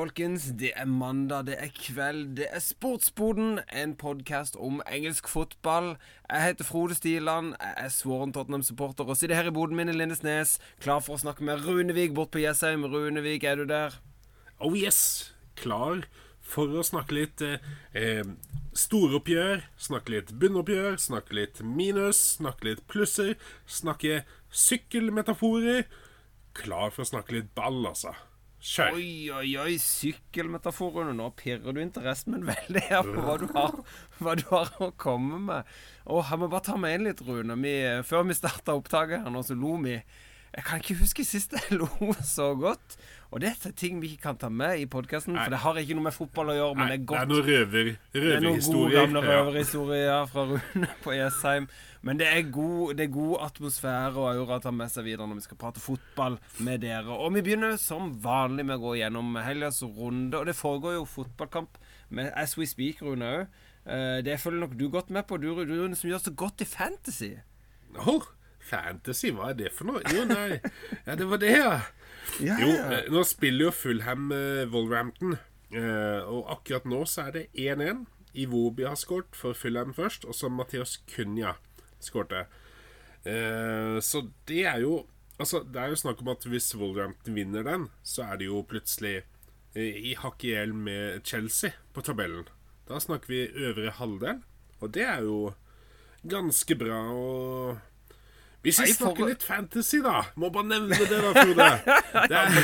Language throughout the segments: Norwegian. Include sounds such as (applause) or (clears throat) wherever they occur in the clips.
folkens. Det er mandag, det er kveld, det er Sportsboden. En podkast om engelsk fotball. Jeg heter Frode Stiland, jeg er svoren Tottenham-supporter og sitter her i boden min i Lindesnes, klar for å snakke med Runevik bort på Jessheim. Runevik, er du der? Oh yes! Klar for å snakke litt eh, eh, storoppgjør, snakke litt bunnoppgjør, snakke litt minus, snakke litt plusser, snakke sykkelmetaforer. Klar for å snakke litt ball, altså. Kjør. Oi, oi, oi, sykkelmetaforene. Nå pirrer du interessen min (laughs) veldig her på hva du har, hva du har å komme med. Og jeg må bare ta meg inn litt, Rune. Vi, før vi starta opptaket her nå, så lo vi. Jeg kan ikke huske sist jeg (laughs) lo så godt. Og det er ting vi ikke kan ta med i podkasten, for det har ikke noe med fotball å gjøre. Men Nei, det er godt. det er noen røver, Det er noen gode røverhistorier. gamle Ja. røverhistorier fra Rune på Jessheim. Men det er, god, det er god atmosfære og aura ta med seg videre når vi skal prate fotball med dere. Og vi begynner som vanlig med å gå gjennom helgas runde. Og det foregår jo fotballkamp med As We Speak, Rune òg. Det følger nok du godt med på, du, Rune, som gjør så godt i fantasy. Åh, fantasy, hva er det for noe? Jo, nei. Ja, det var det, ja. Ja, Jo, eh, nå spiller jo Fulham uh, Wolverhampton. uh, og akkurat nå så er det 1-1. Iwobi har skåret for Fulham først, og så Mathias Cunha skårte. Eh, så det er jo Altså, det er jo snakk om at hvis Wolverhampton vinner den, så er det jo plutselig eh, i hakk i hjel med Chelsea på tabellen. Da snakker vi øvre halvdel, og det er jo ganske bra. Og hvis vi for- snakker litt fantasy, da Må bare nevne det, da, Frode. (laughs) Er,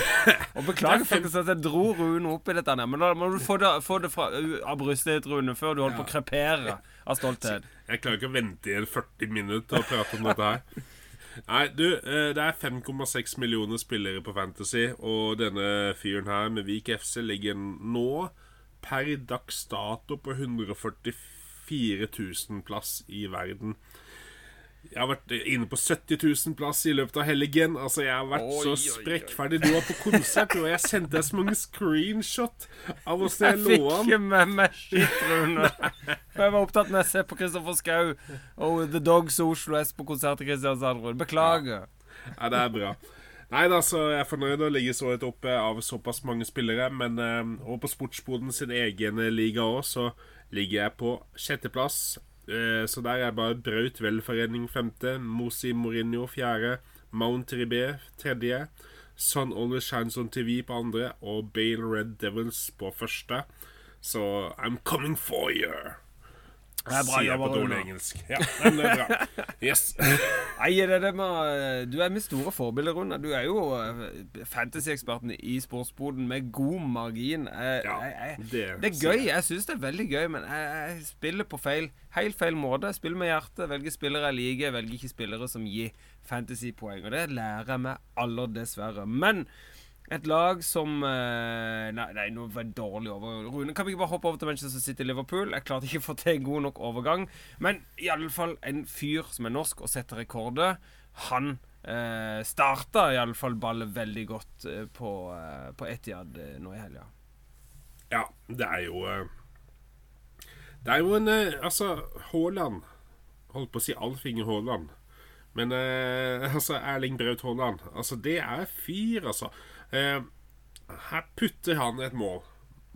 Og beklager er faktisk at jeg dro Rune opp i dette, men da må du få det, få det fra, av brystet ditt, Rune, før du holder på å krepere av stolthet. Jeg klarer ikke å vente i en 40 minutter og prate om dette her. Nei, du, eh, det er 5,6 millioner spillere på Fantasy, og denne fyren her med Vik FC ligger nå per dags dato på 144 000 plass i verden. Jeg har vært inne på 70 000 plass i løpet av helgen. Altså, jeg har vært Oi, så sprekkferdig. Du var på konsert, og jeg sendte deg så mange screenshot av åssen jeg Jeg lå fikk ikke med meg skitt, Rune. Jeg var opptatt med å se på Kristoffer Schou og The Dogs og Oslo S på konsert i Kristiansand. Rune. Beklager. Ja, det er bra. Nei da, så jeg er fornøyd å ligge så høyt oppe av såpass mange spillere. Men eh, og på Sportsboden sin egen liga òg, så ligger jeg på sjetteplass. Eh, så der er bare Braut Velforening femte, Mosi Mourinho fjerde, Mount Ribé tredje, Sun Only Shines on TV på andre og Bale Red Devils på første. Så I'm coming for you. Det er bra Sier jeg på dårlig engelsk. Ja, men det er bra. Yes. (laughs) Nei, det er det med, du er med store forbilder, Rune. Du er jo eh, fantasy-eksperten i sportsboden med god margin. Jeg, Ja, jeg, det det er gøy. Jeg syns det er veldig gøy, men jeg, jeg spiller på feil helt feil måte. Jeg spiller med hjertet, velger spillere jeg liker, velger ikke spillere som gir fantasy-poeng. Og det lærer jeg meg aller, dessverre. Men et lag som eh, Nei, nå var det dårlig over. Rune, kan vi ikke bare hoppe over til Manchester City-Liverpool? Jeg klarte ikke å få til en god nok overgang. Men i alle fall en fyr som er norsk og setter rekorder. Han eh, starta i alle fall ballet veldig godt eh, på, eh, på Etihad eh, nå i helga. Ja, det er jo Det er jo en Altså, Haaland Holdt på å si Alfinger Haaland. Men (laughs) altså, Erling Braut Haaland Altså, det er fyr, altså. Eh, her putter han et mål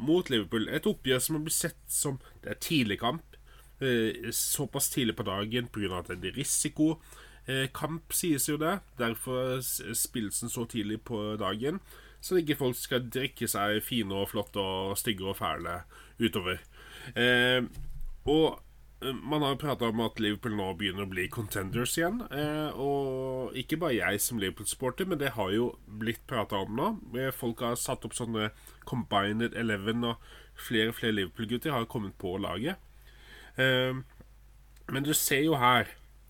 mot Liverpool. Et oppgjør som har blitt sett som Det er tidlig kamp. Eh, såpass tidlig på dagen pga. at det er risiko. Eh, kamp sies jo det. Derfor spilles den så tidlig på dagen. Så ikke folk skal drikke seg fine og flotte og stygge og fæle utover. Og man har prata om at Liverpool nå begynner å bli contenders igjen. Eh, og ikke bare jeg som Liverpool-sporter, men det har jo blitt prata om nå. Eh, Folk har satt opp sånne combined eleven, og flere og flere Liverpool-gutter har kommet på laget. Eh, men du ser jo her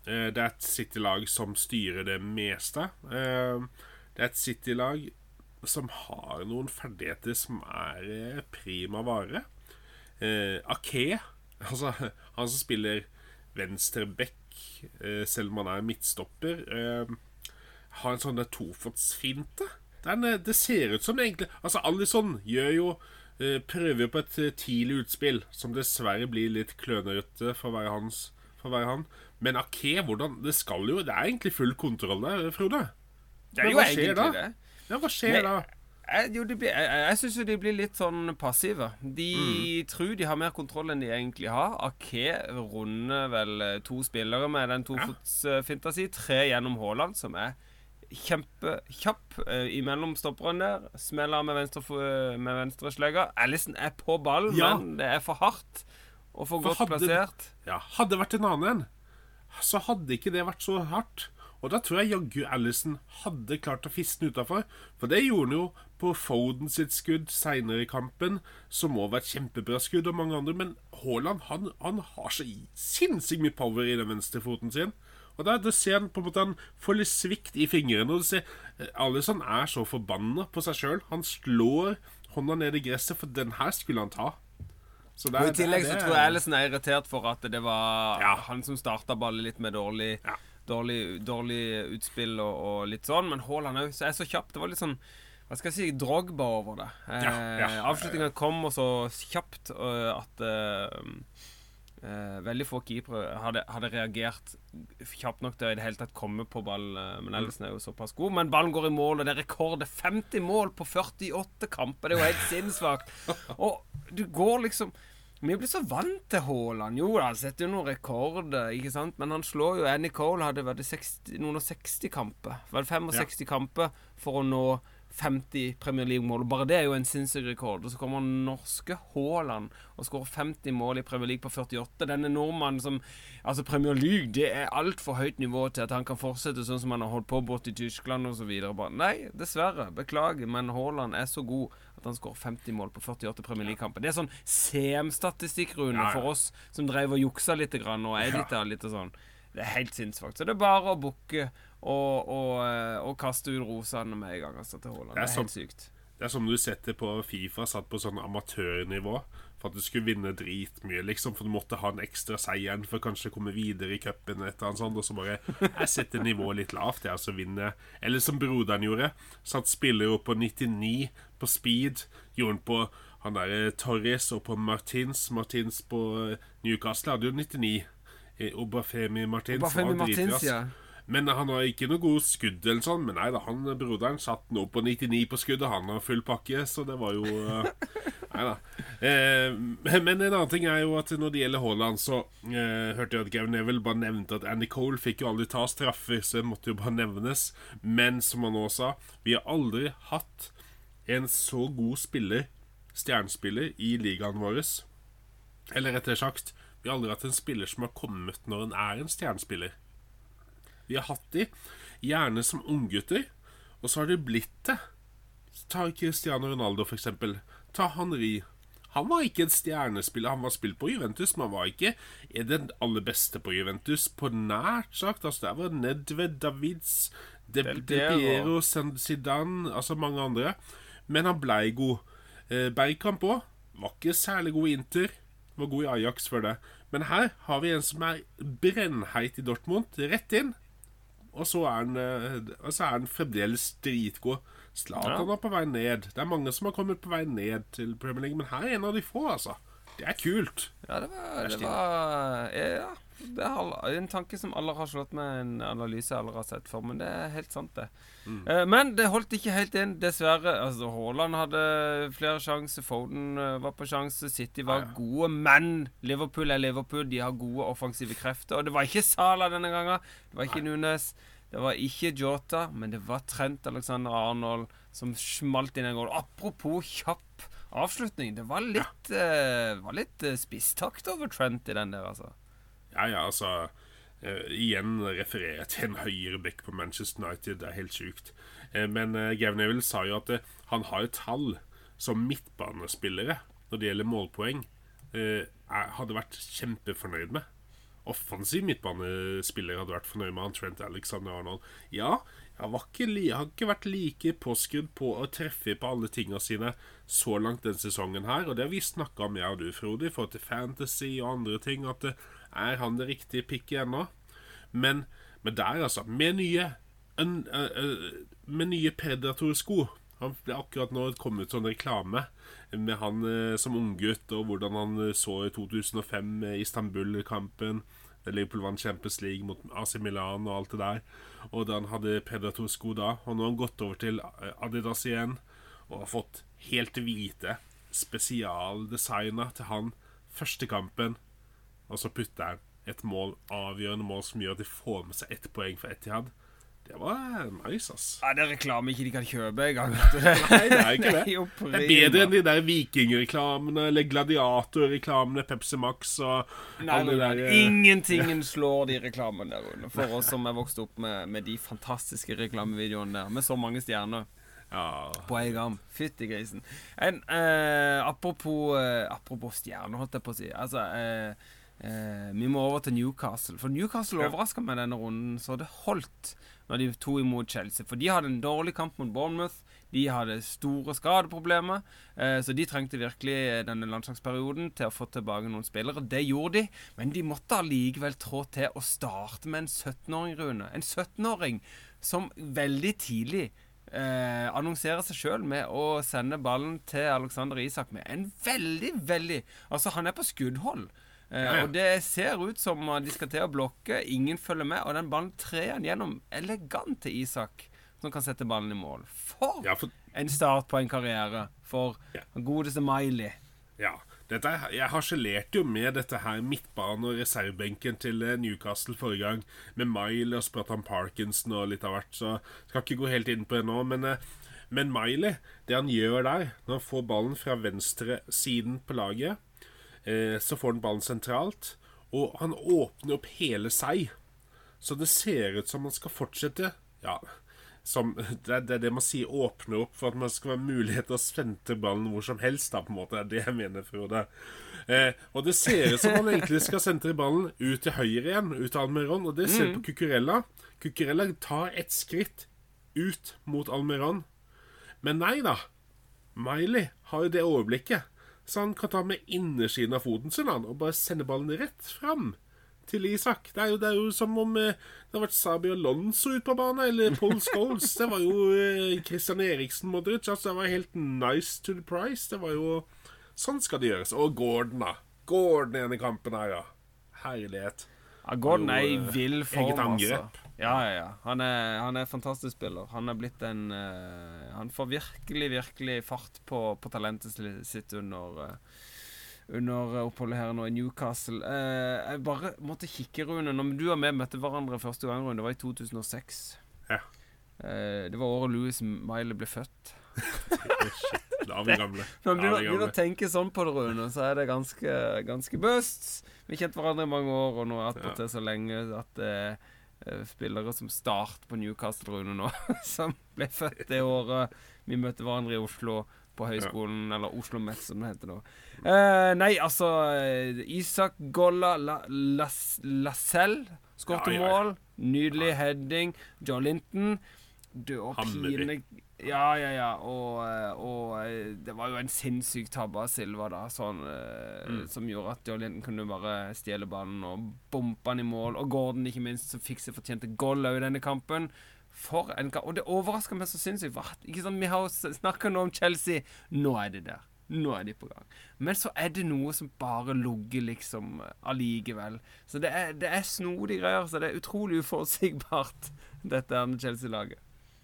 eh, Det er et City-lag som styrer det meste. Eh, det er et City-lag som har noen ferdigheter som er eh, prima vare. Eh, Ake, altså han som spiller venstre back, eh, selv om han er midtstopper, eh, har en sånn tofotsfinte. Den, eh, det ser ut som egentlig Altså, Alison gjør jo Prøver jo på et tidlig utspill, som dessverre blir litt klønete for å være hans for å være han. Men Ake, hvordan Det skal jo Det er egentlig full kontroll der, Frode. Det er jo egentlig da? det. Ja, hva skjer Men, da? Jeg, jo, blir, jeg, jeg syns jo de blir litt sånn passive. De Mm. tror de har mer kontroll enn de egentlig har. Ake runder vel eh, to spillere med den tofotsfinta si. Tre gjennom Haaland, som er kjempekjapp uh, imellom stopperne der. Smeller med venstre, med venstre slegga. Allison er på ballen, Ja. men det er for hardt og for, For godt hadde- plassert. Ja, Hadde det vært en annen en, så hadde ikke det vært så hardt. Og da tror jeg jaggu Allison hadde klart å fiske den utafor. For det gjorde han jo på Foden sitt skudd seinere i kampen, som må være et kjempebra skudd, og mange andre. Men Haaland han, han har så sinnssykt mye power i den venstrefoten sin. Og da, da ser han på en måte han får litt svikt i fingrene. Og du ser eh, Alison er så forbanna på seg sjøl. Han slår hånda ned i gresset, for den her skulle han ta. Er- Og I tillegg så tror jeg Alison er irritert for at det var Ja. han som starta ballet litt med dårlig, Ja. Dårlig, dårlig utspill og, og litt sånn. Men Haaland jo så- er så kjapp. Det var litt sånn hva skal jeg si, Drogba over det. Eh, Ja, ja. Avslutninga kom og så kjapt eh, at eh, eh, veldig få keepere hadde, hadde reagert kjapt nok til å i det hele tatt komme på ball. eh, Men Ellison er jo såpass god. Men ballen går i mål, og det er rekord. Det er 50 mål på 48 kamper. Det er jo helt sinnssvakt. (laughs) Og du går liksom Vi blir så vant til Haaland. Jo da, han setter jo noen rekorder, ikke sant? Men han slår jo Annie Cole hadde vært 60, noen og 60 kamper. Var det 65 kamper for å nå 50 Premier League-mål. Bare det er jo en sinnssyk rekord. Og så kommer norske Haaland og skårer 50 mål i Premier League på 48. Denne nordmannen som Altså, Premier League det er altfor høyt nivå til at han kan fortsette sånn som han har holdt på borte i Tyskland osv. Nei, dessverre. Beklager, men Haaland er så god at han skårer 50 mål på 48 Premier League-kamper. Det er sånn CM-statistikk, Rune, for oss som drev og juksa litt grann, og edita litt og sånn. Det er helt sinnssykt. Så det er bare å bukke og, og, eh, og kaste ut rosene med en gang altså, til Haaland. Det er er helt sykt. Det er som du setter på Fifa, satt på sånn amatørnivå. For at du skulle vinne dritmye, liksom. For du måtte ha den ekstra seieren for kanskje å komme videre i cupen. Og så bare Jeg setter nivået litt lavt, jeg, og så vinner. Eller som broderen gjorde. Satt spillere opp på 99 på speed. Gjorde han på han der Torres og på Martins. Martins på eh, Newcastle hadde jo 99. Eh, Obafemi Martins Obafemi var. Martins, ja. Men han har ikke noe god skudd eller sånn. Men nei da, han broderen satt nå på 99 på skuddet. Han har full pakke, så det var jo eh, Nei da. Eh, men en annen ting er jo at når det gjelder Haaland, så eh, hørte jeg at Gavin Neville bare nevnte at Andy Cole fikk jo aldri ta straffer, så det måtte jo bare nevnes. Men som han også sa, vi har aldri hatt en så god spiller, stjernespiller, i ligaen vår. Eller rettere sagt, vi har aldri hatt en spiller som har kommet når han er en stjernespiller. Vi har hatt de gjerne som unggutter, og så har de blitt det. Ta Cristiano Ronaldo, for eksempel. Ta Henri. Han var ikke en stjernespiller. Han var spilt på Juventus, men han var ikke den aller beste på Juventus. På nært sagt. Altså, der var Nedved, Davids, De, De Piero. Piero, Zidane Altså mange andre. Men han blei god. Eh, Bergkamp òg. Var ikke særlig god i Inter. Var god i Ajax før det. Men her har vi en som er brennheit i Dortmund. Rett inn. Og så er han, eh, så er han fremdeles dritgod. Zlatan Ja. er på vei ned. Det er mange som har kommet på vei ned til Premier League, men her er en av de få, altså. Det er kult. Ja, det var, det var Ja. Det er en tanke som aldri har slått med en analyse alle har sett før, men det er helt sant, det. Mm. men det holdt ikke helt inn, dessverre. Altså, Haaland hadde flere sjanser, Foden eh, var på sjanse, City var Ja, ja. gode, men Liverpool er Liverpool. De har gode offensive krefter. Og det var ikke Salah denne gangen. Det var ikke Nunes. Det var ikke Jota, men det var Trent Alexander Arnold som smalt inn en gål. Apropos kjapp avslutning. Det var litt, eh, var litt uh, spisstakt over Trent i den der, altså. Ja, ja, altså uh, Igjen refererer jeg til en høyere back på Manchester United. Det er helt sjukt. Uh, men uh, Gavin Neville sa jo at uh, han har et tall som midtbanespillere når det gjelder målpoeng, hadde vært kjempefornøyd med. Offensiv midtbanespiller hadde vært fornøyd med han Trent Alexander Arnold. Ja, jeg var ikke, har ikke vært like påskrudd på å treffe på alle tinga sine så langt den sesongen her, og det har vi snakka om, jeg og du, Frode, i forhold til fantasy og andre ting, at er han det riktige pikket ennå? Men, men der, altså, med nye en, uh, Med nye Predator-sko Han ble akkurat nå kommet ut sånn reklame med han uh, som unggutt, og hvordan han så i 2005 eh, Istanbul-kampen. Liverpool vant Champions League mot AC Milan og alt det der. Og da han hadde Predator-sko da. Og nå har han gått over til Adidas igjen. og har fått helt hvite spesialdesigner til han første kampen, og så putter han et mål, avgjørende mål som gjør at de får med seg ett poeng for Etihad. Det var nice, ass. Ja, Det er reklame ikke de kan kjøpe engang. (laughs) Nei, det er ikke det. (laughs) Det er bedre enn de der Vikingreklamene eller Gladiator-reklamene, Pepsi Max og Nei, alle de der nei. Ingentingen (laughs) slår de reklamene der under. For oss som er vokst opp med, med de fantastiske reklamevideoene der, med så mange stjerner Ja. på en gang. Fytti grisen. En, eh, apropos, eh, apropos stjerner, holdt jeg på å si. Altså, eh, eh, vi må over til Newcastle. For Newcastle Ja. overraska meg denne runden, så det holdt når de to imot Chelsea. For de hadde en dårlig kamp mot Bournemouth. De hadde store skadeproblemer, eh, så de trengte virkelig denne landslagsperioden til å få tilbake noen spillere. Det gjorde de, men de måtte allikevel trå til å starte med en 17-åring, Rune. En 17-åring som veldig tidlig eh, annonserer seg sjøl med å sende ballen til Alexander Isak med en veldig, veldig Altså, han er på skuddhold. Eh, Ja, ja. Og det ser ut som de skal til å blokke, ingen følger med, og den ballen trer han gjennom elegant til Isak, som kan sette ballen i mål. For Ja, for en start på en karriere for Ja. godeste Miley. Ja. Dette, jeg harselerte jo med dette her midtbane- og reservebenken til eh, Newcastle forrige gang, med Miley og Spratan Parkinson og litt av hvert, så skal ikke gå helt inn på det nå. Men, eh, men Miley, det han gjør der, når han får ballen fra venstre siden på laget, så får han ballen sentralt, og han åpner opp hele seg. Så det ser ut som han skal fortsette Ja, som, (laughs) det, er- det det man sier åpne opp for at man skal ha mulighet til å sente ballen hvor som helst. da, på en måte, Det er det jeg mener, Frode. Eh, og det ser ut som han egentlig skal sentre ballen ut til høyre igjen, ut til Almeron. Og det ser du på Cucurella. Cucurella tar et skritt ut mot Almeron. Men nei da. Miley har jo det overblikket. Så han kan ta med innersiden av foten sin han, og bare sende ballen rett fram til Isak. Det er jo, det er jo som om eh, det har vært Sabi Alonso ute på banen, eller Paul Scholes. Det var jo eh, Christian Eriksen Modric. Altså, det var helt nice to the price. Det var jo Sånn skal det gjøres. Og Gordon, da. Gordon i denne kampen her, ja. Herlighet. Ja, Gordon er i eh, vill form, altså. Ja, ja, ja. Han er, han er fantastisk spiller. Han er blitt en uh, Han får virkelig, virkelig fart på, på talentet sitt under uh, under oppholdet her nå i Newcastle. Eh, jeg bare måtte kikke, Rune. Når du og vi møtte hverandre første gang, Rune, det var i 2006. Ja. Eh, det var året Louis Miley ble født. (laughs) Shit. Da er vi gamle. (laughs) Når man begynner, vi begynner å tenke sånn på det, Rune, så er det ganske, ganske bust. Vi har kjent hverandre i mange år, og nå Ja. attpåtil så lenge at eh, spillere som start på Newcastle, Rune, nå, (laughs) som ble født det året vi møtte hverandre i Oslo. På høyskolen, eller Oslo Met, som det heter nå. Uh, nei, altså eh, Isak Golla La, Las, Lascelles skåret Ja, ja, ja. mål. Nydelig heading. John Linton død og pine Ja, ja, ja. Og, eh, og eh, det var jo en sinnssyk tabbe av Silva da, sånn, eh, Mm. som gjorde at Joe Linton kunne bare stjele banen og bompe han i mål. Og Gordon, ikke minst, som fikk seg fortjente goal òg i denne kampen. For en kamp. Og det overrasker meg så sinnssykt. Ikke sant, Vi har snakka nå om Chelsea. Nå er de der. Nå er de på gang. Men så er det noe som bare lugger, liksom, allikevel. Så det er, det er snodige greier. Så det er utrolig uforutsigbart, (laughs) dette med Chelsea-laget.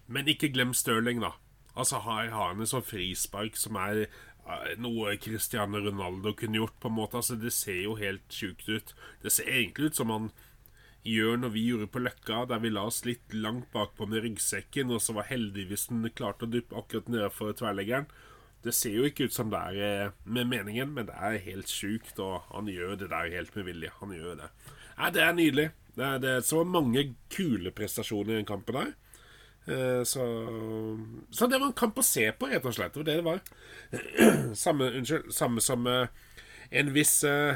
Men ikke glem Stirling, da. Altså, har han en sånn frispark som er eh, noe Cristiano Ronaldo kunne gjort, på en måte. Altså, det ser jo helt sjukt ut. Det ser egentlig ut som han gjør når vi gjorde på Løkka, der vi la oss litt langt bakpå med ryggsekken, og så var heldigvis den klarte å duppe akkurat nedenfor tverrleggeren. Det ser jo ikke ut som det er eh, med meningen, men det er helt sjukt, og han gjør det der helt med vilje. Han gjør det. Nei, det er nydelig. Det er, det så mange kule prestasjoner i den kampen der. Eh, Så, så det var en kamp å se på, rett og slett. Det var det det var. Samme, unnskyld, samme som eh, en viss uh,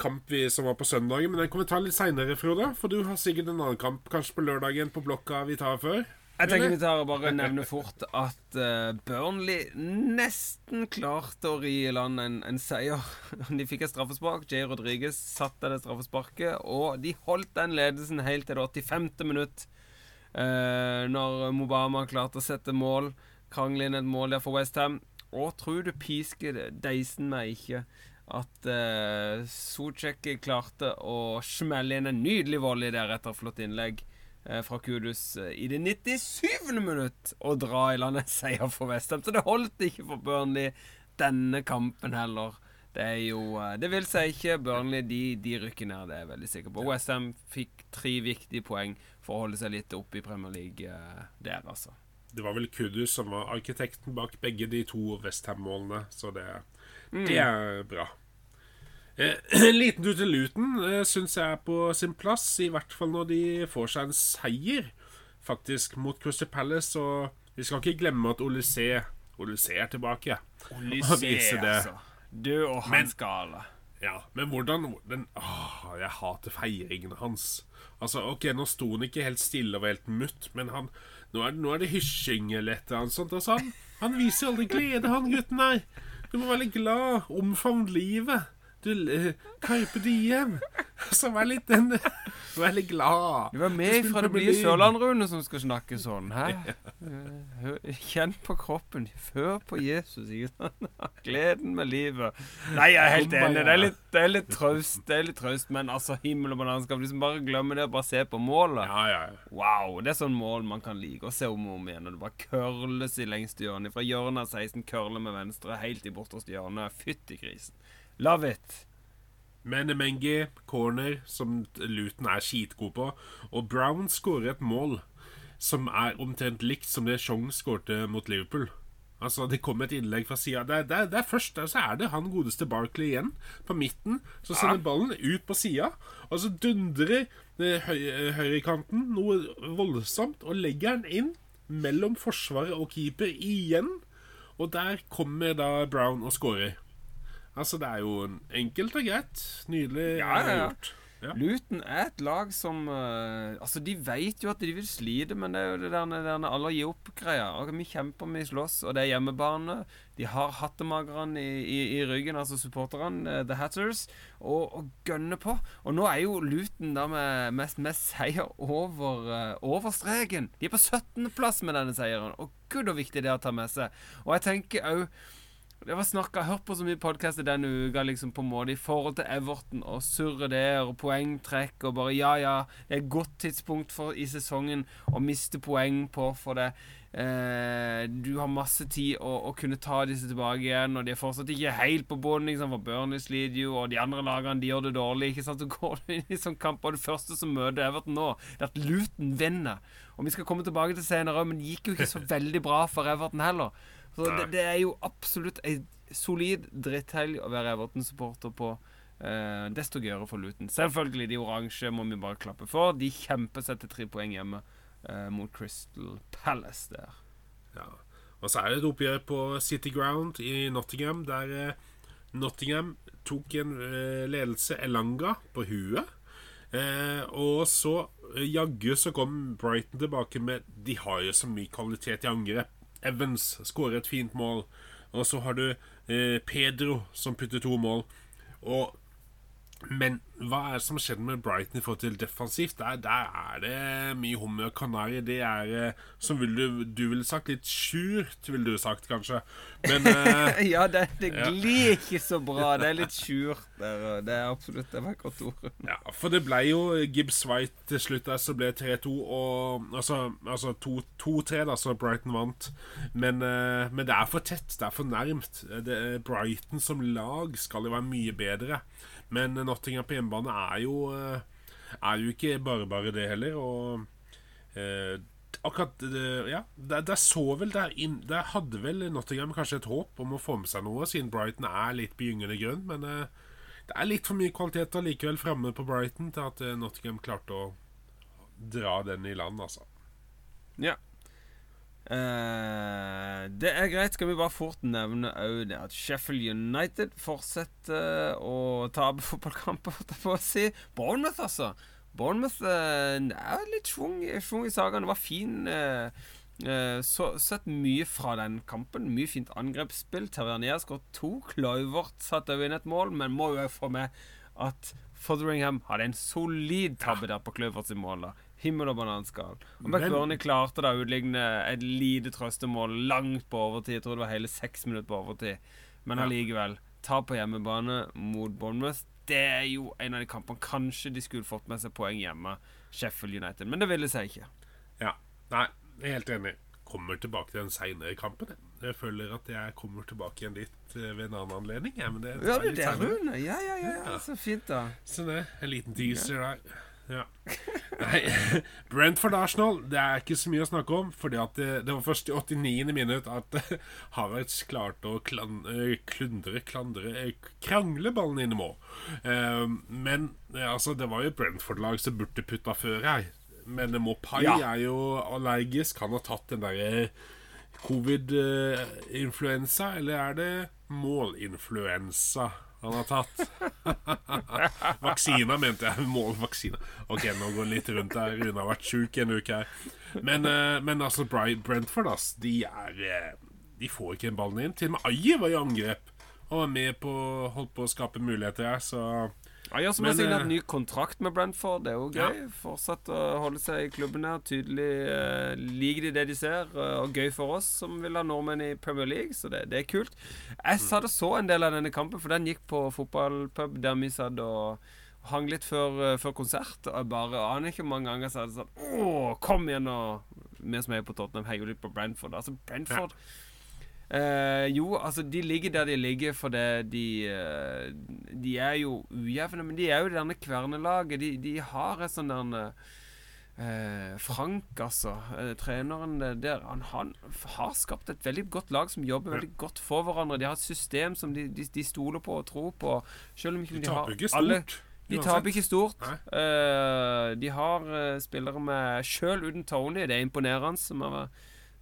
kamp vi, som var på søndagen. Men den kan vi ta litt seinere, Frode. For du har sikkert en annen kamp kanskje på lørdagen på blokka vi tar før. Jeg tenker vi tar og bare nevner fort at uh, Burnley nesten klarte å ri i land en, en seier. (laughs) De fikk et straffespark. Jay Rodriguez satte det straffesparket, og de holdt den ledelsen helt til det 85. minutt. Uh, når Mobama klarte å sette mål, krangle inn et mål der for Westham. Og tror du pisker deisen meg ikke at uh, Socek klarte å smelle inn en nydelig volley der etter et flott innlegg. uh, fra Kudus uh, i det 97. minutt og dra i land en seier for Westham. Så det holdt ikke for Burnley denne kampen heller. Det er jo eh, Det vil si ikke Burnley. De, de rykker ned, det er jeg veldig sikker på. Westham fikk tre viktige poeng for å holde seg litt oppe i Premier League eh, der, altså. Det var vel Kudus som var arkitekten bak begge de to Westham-målene, så det, det er bra. Eh, (clears throat) liten tur til Luton eh, syns jeg er på sin plass, i hvert fall når de får seg en seier, faktisk, mot Crystal Palace. Og vi skal ikke glemme at Olysée Olysée er tilbake. Olysée, altså. Død og Men- gale. Ja, men hvordan den, åh, Jeg hater feiringene hans. Altså, ok, Nå sto han ikke helt stille og helt mutt, men han, nå, er, nå er det hysjing eller et eller annet sånt. Altså, han, han viser aldri glede, han gutten her. Du må være litt glad. Omfavn livet. Du Carpe diem. som er litt den (laughs) litt glad. Du var med fra det blir blide Sørland, Rune, som skal snakke sånn. Hæ? (laughs) Eh, Kjenn på kroppen. Hør på Jesus. (laughs) Gleden med livet. Nei, jeg er helt enig. Det er litt, det er litt traust, det er litt traust, men altså, himmel og bananskap. Liksom bare glemme det og bare se på målet. Ja, ja, ja. Wow, det er sånn mål man kan like å se om og om igjen. Og det bare curles i lengste hjørne. Fra hjørnet av 16, curler med venstre, helt i borterste hjørne. Fytti grisen. Love it. Men Mengi, corner, som Luton er skitgod på. Og Brown skårer et mål som er omtrent likt som det Chong skårte mot Liverpool. Altså, Det kom et innlegg fra sida. Det, det, det er først der, så er det han godeste Barkley igjen, på midten. Så sender ballen ut på sida, og så dundrer eh, høy, eh, høyrekanten noe voldsomt og legger den inn mellom forsvaret og keeper igjen. Og der kommer da Brown og scorer. Altså, det er jo enkelt og greit. Nydelig Ja, ja, ja. gjort. Ja. Luton er et lag som uh, Altså, de vet jo at de vil slite, men det er jo det der, der alle gir opp-greia. Og Vi kjemper, vi slåss, og det er hjemmebane. De har hattemagerne i, i, i ryggen, altså supporterne, uh, The Hatters, og, og gønner på. Og nå er jo Luton der med, med, med seier over, uh, over streken. De er på 17.-plass med denne seieren. Og gud, så viktig det er å ta med seg. Og jeg tenker òg det var snakka, hørt på så mye podkaster denne uka liksom på en måte i forhold til Everton og surre der og poengtrekk og bare Ja, ja, det er et godt tidspunkt for i sesongen å miste poeng på for det. Eh, du har masse tid å, å kunne ta disse tilbake igjen, og de er fortsatt ikke helt på bånn. Liksom, for Burnley sliter jo, og de andre lagene de gjør det dårlig. Ikke sant? Så går du inn i sånn kamp, og det første som møter Everton nå, det er at Luton vinner. Og vi skal komme tilbake til senere, men det gikk jo ikke så veldig bra for Everton heller. Så det, det er jo absolutt ei solid dritthelg å være Everton-supporter på. Eh, desto gøyere for Luton. Selvfølgelig, de oransje må vi bare klappe for. De kjemper seg til tre poeng hjemme eh, mot Crystal Palace der. Ja. Og så er det et oppgjør på City Ground i Nottingham, der eh, Nottingham tok en eh, ledelse Elanga på huet. Eh, og så eh, jaggu så kom Brighton tilbake med De har jo så mye kvalitet i angrep. Evans skårer et fint mål. Og så har du eh, Pedro som putter to mål. Og men hva er det som skjer med Brighton i forhold til defensivt? Der, der er det mye hummer og kanari. Det er, eh, som vil du, du ville sagt, litt sjurt, ville du sagt, kanskje. Men uh, (laughs) ja, det, det Ja. glir ikke så bra. Det er litt sjurt der. Det er absolutt det var et godt ord. (laughs) Ja, for det ble jo Gibbs White til slutt der, så ble det 3-2 og Altså, altså 2-3, da, så Brighton vant. Men, uh, men det er for tett, det er for nærmt. Det, Brighton som lag skal jo være mye bedre. Men Nottingham på hjemmebane er jo eh, Er jo ikke bare bare det heller. Og eh, akkurat Ja, der, der så vel der, inn, der hadde vel Nottingham kanskje et håp om å få med seg noe, siden Brighton er litt på gyngende grunn. Men eh, det er litt for mye kvalitet allikevel framme på Brighton til at eh, Nottingham klarte å dra den i land, altså. Ja. Eh, det er greit. Skal vi bare fort nevne òg det at Sheffield United fortsetter å tape (laughs) fotballkamper, holdt jeg på å si. Bournemouth, altså. Bournemouth uh, er litt schwung, i sakene. Var fin Uh, eh, så, Sett mye fra den kampen. Mye fint angrepsspill. Tavernier skåret to. Kluivert satte òg inn et mål, men må jo få med at Fotheringham hadde en solid tabbe der på Kluiverts mål. da Himmel og bananskall. Og McBurney klarte da å utligne et lite trøstemål langt på overtid. Jeg tror det var hele seks minutter på overtid. Men allikevel. Ta på hjemmebane mot Bournemouth. det er jo en av de kampene Kanskje de skulle fått med seg poeng hjemme, Sheffield United. Men det ville seg ikke. Ja. Nei, jeg er helt enig. Kommer tilbake til den seinere kampen. jeg. Føler at jeg kommer tilbake igjen dit eh, ved en annen anledning. Ja, men det Ja, det er. Ja, ja, ja, ja. Ja. Så fint, da. Så det, en liten teaser der. Ja. Nei, (laughs) Brentford Arsenal, det er ikke så mye å snakke om. Fordi at det, det var først i 89. minutt at (laughs) Havertz klarte å klan, klundre, klandre, krangle ballen inn i mål. Eh, men altså, det var jo et Brentford-lag som burde putta før her. Men Mopai Ja. er jo allergisk. Han har tatt den derre covid-influensa, eller er det målinfluensa han har tatt? (laughs) Vaksina, mente jeg. Målvaksina. Ok, nå går det litt rundt her. Rune har vært sjuk en uke her. Men, eh, men altså, Brentford, ass, de er eh, De får ikke en ballen inn. Til og med Ayer var i angrep og var med på holdt på å skape muligheter her, så Ayer som har jeg signert eh, ny kontrakt med Brentford. Det er jo Ja. gøy. Fortsatt å holde seg i klubben her. Tydelig uh, liker de det de ser, uh, og gøy for oss som vil ha nordmenn i Premier League. Så det, det er kult. Jeg satt og så en del av denne kampen, for den gikk på fotballpub der vi satt og hang litt før, uh, før konsert. Og jeg bare aner ikke hvor mange ganger jeg sa sånn Å, kom igjen, og vi som er på Tottenham, heier litt på Brentford. Altså, Brentford Eh, jo, altså de ligger der de ligger fordi de eh, De er jo ujevne, men de er jo det derne kvernelaget. De, de har et sånn der eh, Frank, altså, treneren der, han, han har skapt et veldig godt lag som jobber veldig godt for hverandre. De har et system som de, de, de stoler på og tror på. Selv om ikke de de, taper ikke har alle de taper ikke stort. De har spillere med Sjøl uten Tony. Det er imponerende. Som, er,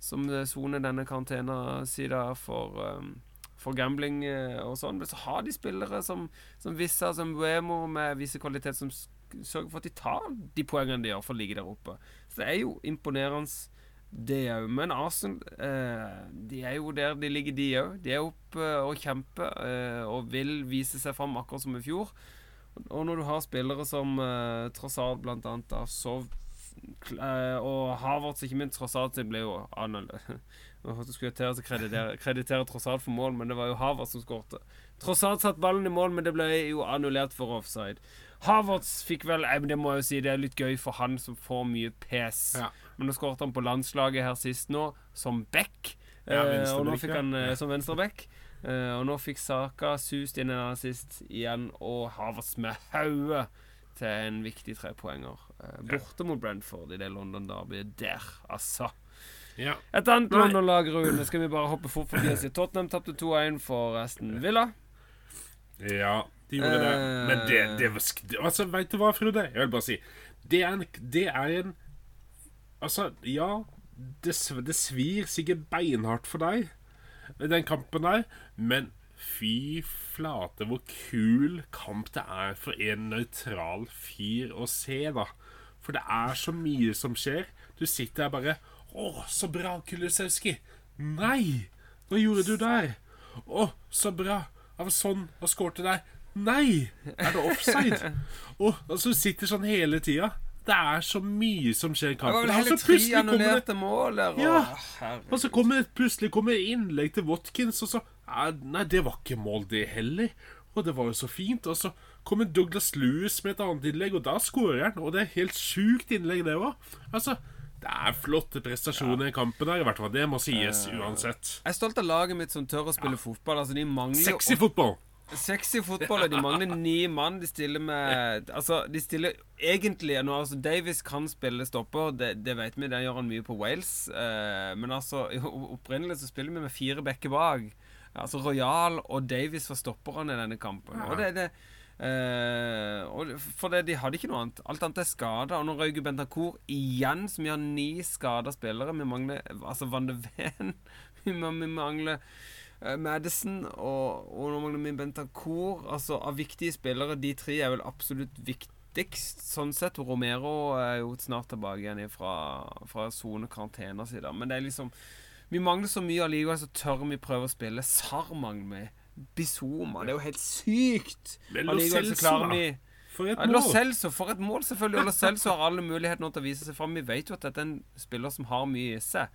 som eh, soner denne karantenesida for, um, for gambling eh, og sånn. Men så har de spillere som, som Vissa, som Wemo, med visse kvaliteter, som sørger for at de tar de poengene de gjør for å ligge der oppe. Så det er jo imponerende. Det òg. Men Arsenal eh, de er jo der de ligger, de òg. De er oppe og kjemper eh, og vil vise seg fram akkurat som i fjor. Og når du har spillere som uh, Trossard så kl- eh, Og Havertz ikke minst tross sin ble jo annerledes. (laughs) Å kreditere, kreditere alt for mål, men det var jo Havertz som skårte. alt satt ballen i mål, men det ble jo annullert for offside. Havertz fikk vel eh, men Det må jeg jo si, det er litt gøy for han som får mye pes. Ja. Men nå skåret han på landslaget her sist nå, som back. Ja, Eh, og nå fikk han eh, Ja. som venstreback. Eh, og nå fikk Saka sust inn en assist igjen, og Havertz med hodet til en viktig trepoenger. Uh, borte mot Brentford i det London Derbyet der, altså. Ja. Et annet London-lag, Rune, skal vi bare hoppe fort forbi og si (clears throat) Tottenham tapte 2-1 for Aston Villa. Ja, de gjorde det. Men det, det var sk- Altså, Veit du hva, Frode? Jeg vil bare si Det er en, det er en Altså, ja det, det svir sikkert beinhardt for deg, den kampen der, men fy flate hvor kul kamp det er for en nøytral fyr å se, da. For det er så mye som skjer. Du sitter der bare Å, så bra, Kulusevski. Nei! Hva gjorde du der? Å, så bra. Av sånn og skårte der. Nei! Er det offside? Å, altså, du sitter sånn hele tida. Det er så mye som skjer i kampen. Det var vel hele tre annullerte mål der. og- Ja. og så kommer plutselig kommer innlegg til Watkins, og så Nei, det var ikke mål, det heller. Og det var jo så fint. Og så kommer Douglas Lewis med et annet innlegg, og da skårer han. Og det er helt sjukt innlegg, det òg. Altså, det er flotte prestasjoner i kampen her, i hvert fall. Det må sies uansett. Jeg er stolt av laget mitt som tør å spille fotball. Altså, de mangler Sexy fotball. Sexy fotball, og de mangler (laughs) ni mann. De stiller med Altså, de stiller egentlig nå, altså, Davis kan spille stopper, det, det vet vi, det gjør han mye på Wales. Eh, men altså, (laughs) opprinnelig så spiller vi med fire bekker bak. Altså Royal og Davies var stopperne i denne kampen. Og det, det eh, For det, de hadde ikke noe annet. Alt annet er skada. Og nå Rauge Bentancour igjen, som gjør ni skada spillere. Vi mangler altså Van de Ven. (laughs) Vi mangler eh, Madison og, og nå mangler vi Bentancour. Altså, av viktige spillere, de tre er vel absolutt viktigst, sånn sett. Romero er jo snart tilbake igjen fra, fra sone karantene siden. Men det er liksom Vi mangler så mye allikevel, så tør vi prøve å spille. SAR mangler vi. Bizoma. Det er jo helt sykt! Allikevel så klarer vi For et Lo mål. Celso, for et mål, selvfølgelig. Lo Celso har alle muligheter nå til å vise seg fram. Vi vet jo at dette er en spiller som har mye i seg.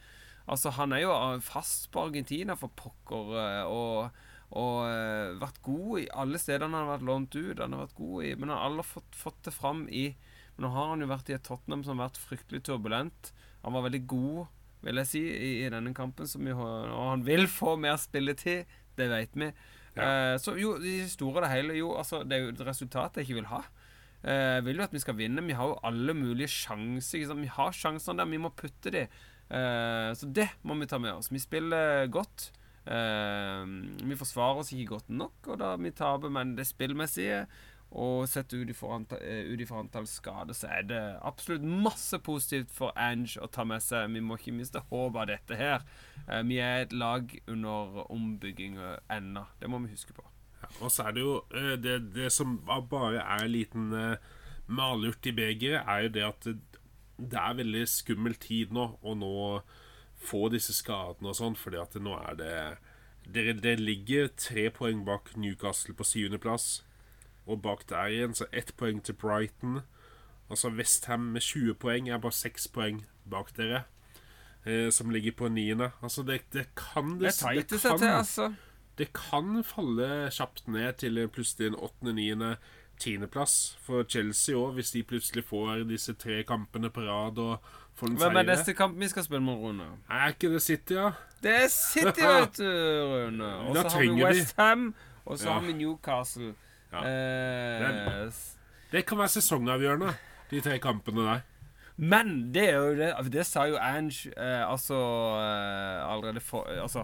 Altså, han er jo fast på Argentina for pokker, eh, og Og eh, vært god i alle stedene han har vært lånt ut. Han har vært god i Men han har aldri fått, fått det fram i Men nå har han jo vært i et Tottenham som har vært fryktelig turbulent. Han var veldig god, vil jeg si, i, i denne kampen. Som jo, og han vil få mer spilletid. Det vet vi. Eh, så jo, i det store og det hele Jo, altså, det er jo et resultat jeg ikke vil ha. Eh, Jeg vil jo at vi skal vinne. Vi har jo alle mulige sjanser. Sant? Vi har sjansene der, vi må putte de. Eh, så det må vi ta med oss. Vi spiller godt. Eh, vi forsvarer oss ikke godt nok, og da vi taper, men det spillmessige og sett ut ifra antall, eh, antall skader, så er det absolutt masse positivt for Ange å ta med seg. Vi må ikke miste håpet av dette her. Eh, vi er et lag under ombygging ennå. Det må vi huske på. Ja, og så er det jo eh, det, det som bare er en liten malurt i begeret, er jo det at det, er veldig skummel tid nå å nå få disse skadene og sånn, fordi at nå er det, det ligger tre poeng bak Newcastle på syvendeplass. Og bak der igjen så ett poeng til Brighton. Altså Westham med 20 poeng er bare seks poeng bak dere. Eh, som ligger på niende. Altså, det, det kan Det det, det, seg til, altså. det kan falle kjapt ned til plutselig en åttende, niende, tiendeplass for Chelsea òg, hvis de plutselig får disse tre kampene på rad og får en Hvem er seier. neste kamp vi skal spille med Rune? Er ikke det City, ja? Det er City, vet du, Rune. (laughs) Og så har vi Westham, West Ham, og så Ja. har vi Newcastle. Ja. Eh, Det kan være sesongavgjørende, de tre kampene der. men det er jo det Det sa jo Ange eh, altså eh, allerede for Altså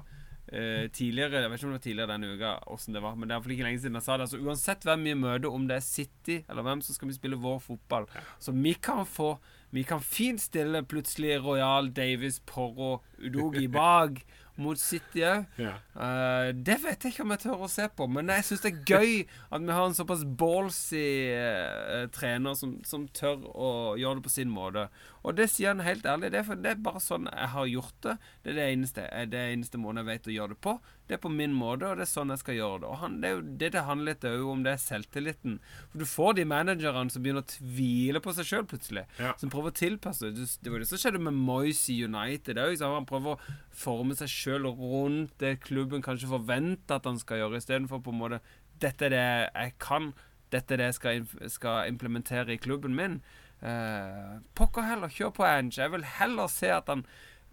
eh, tidligere Jeg vet ikke om det var tidligere denne uka, hvordan det var, men det er iallfall ikke lenge siden jeg sa det. Altså, uansett hvem vi møter, om det er City eller hvem, så skal vi spille vår fotball. Så vi kan få Vi kan fint stille plutselig Royal, Davis, Porro, Udogi bak mot City. Ja. Eh, det vet jeg ikke om jeg tør å se på, men jeg syns det er gøy at vi har en såpass ballsy uh, trener som, som tør å gjøre det på sin måte. Og det sier han helt ærlig. Det er, for, det er bare sånn jeg har gjort det. Det er det eneste, er det eneste måten jeg vet å gjøre det på. Det er på min måte, og det er sånn jeg skal gjøre det. Og han, det er jo det det handler litt om, det er selvtilliten. For du får de managerne som begynner å tvile på seg sjøl plutselig. Ja. Som prøver å tilpasse. Det var det som skjedde med Moyes i United òg. Han prøver å forme seg sjøl rundt det klubben kanskje forventer at han skal gjøre, istedenfor på en måte Dette er det jeg kan. Dette er det jeg skal, skal implementere i klubben min. Eh, pokker heller, kjør på Ange. Jeg vil heller se at han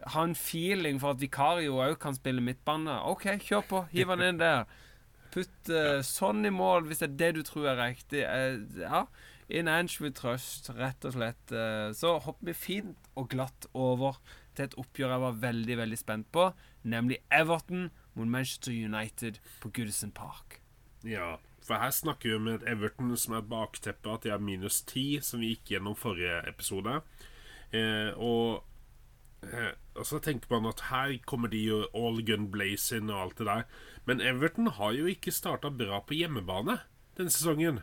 har en feeling for at Vikario òg kan spille midtbane. OK, kjør på. Hiv han inn der. Putt uh, sånn i mål, hvis det er det du tror er riktig. Uh, ja. In Ange with trust, rett og slett. Uh, så hopper vi fint og glatt over til et oppgjør jeg var veldig, veldig spent på, nemlig Everton mot Manchester United på Goodison Park. ja. For her snakker vi om et Everton som er bakteppet at de er minus ti, som vi gikk gjennom forrige episode. Og og så tenker man at her kommer de jo all gun blazing og alt det der. Men Everton har jo ikke starta bra på hjemmebane denne sesongen.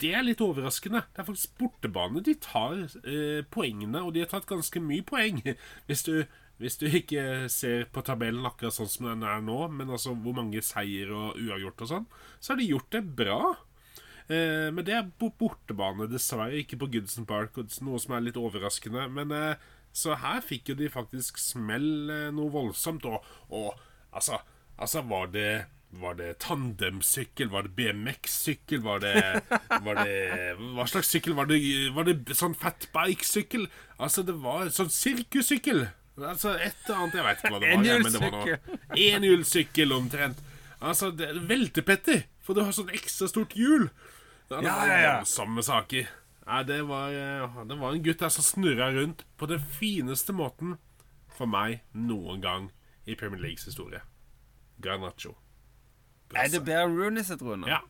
Det er litt overraskende. Det er faktisk bortebane de tar eh, poengene, og de har tatt ganske mye poeng. (laughs) Hvis du, hvis du ikke ser på tabellen akkurat sånn som den er nå, men altså hvor mange seier og uavgjort og sånn, så har de gjort det bra. Eh, men det er på bortebane, dessverre. Ikke på Goodson Park, noe som er litt overraskende. Men eh, Så her fikk jo de faktisk smell eh, noe voldsomt. Og, og altså, altså Var det var det tandemsykkel? Var det BMX-sykkel? Var det, var det Hva slags sykkel var det? Var det sånn fatbike-sykkel? Altså, det var sånn sirkussykkel. Altså, et eller annet Jeg vet ikke hva det var. ja, men det var noe Enhjulssykkel omtrent. Altså, det er veltepetter, for du har sånn ekstra stort hjul. Det det Ja, ja, ja. Samme saker. Nei, det var, eh, det var en gutt der som snurra rundt på den fineste måten for meg noen gang i Premier Leagues historie. Garnaccio. Er det bare enn Rooney sitt, Rune? Ja,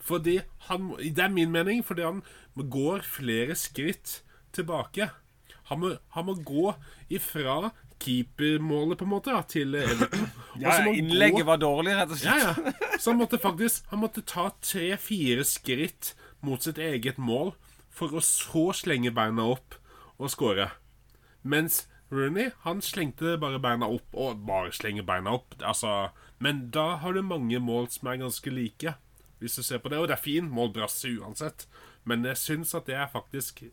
fordi han Det er min mening, fordi han går flere skritt tilbake. Han må, han må gå ifra keepermålet, på en måte, til Everton. (clears throat) Ja, innlegget gå- var dårlig, rett og ja, slett. ja. Så han måtte faktisk Han måtte ta tre-fire skritt mot sitt eget mål for å så slenge beina opp og score. Mens Rooney, han slengte bare beina opp og bare slenger beina opp. Altså, men da har du mange mål som er ganske like, hvis du ser på det. Og det er fin målbrasse uansett, men jeg syns at det er faktisk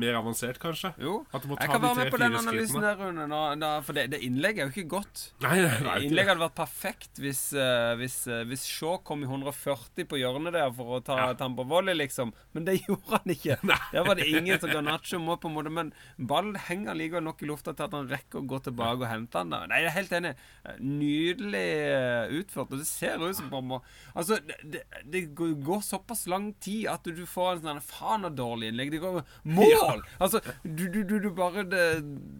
mer avansert, kanskje. Jo, jeg kan være med på den analysen der, Rune. Nå, da, for det, det innlegget er jo ikke godt. Nei, nei, nei, Innlegget hadde vært perfekt hvis, uh, hvis, uh, hvis Shaw kom i 140 på hjørnet der for å ta, Ja. ta han på volley, liksom. Men det (laughs) gjorde han ikke. Der var det ingen som Garnaccio må på en måte Men ballen henger likevel nok i lufta til at han rekker å gå tilbake og hente den. der. Nei, jeg er helt enig. Nydelig eh, utført. Og det ser ut som på Altså, det, det, går såpass lang tid at du får en sånn faen av dårlig innlegg. Det går (laughs) mål! (laughs) Altså, du, du, du, du bare det,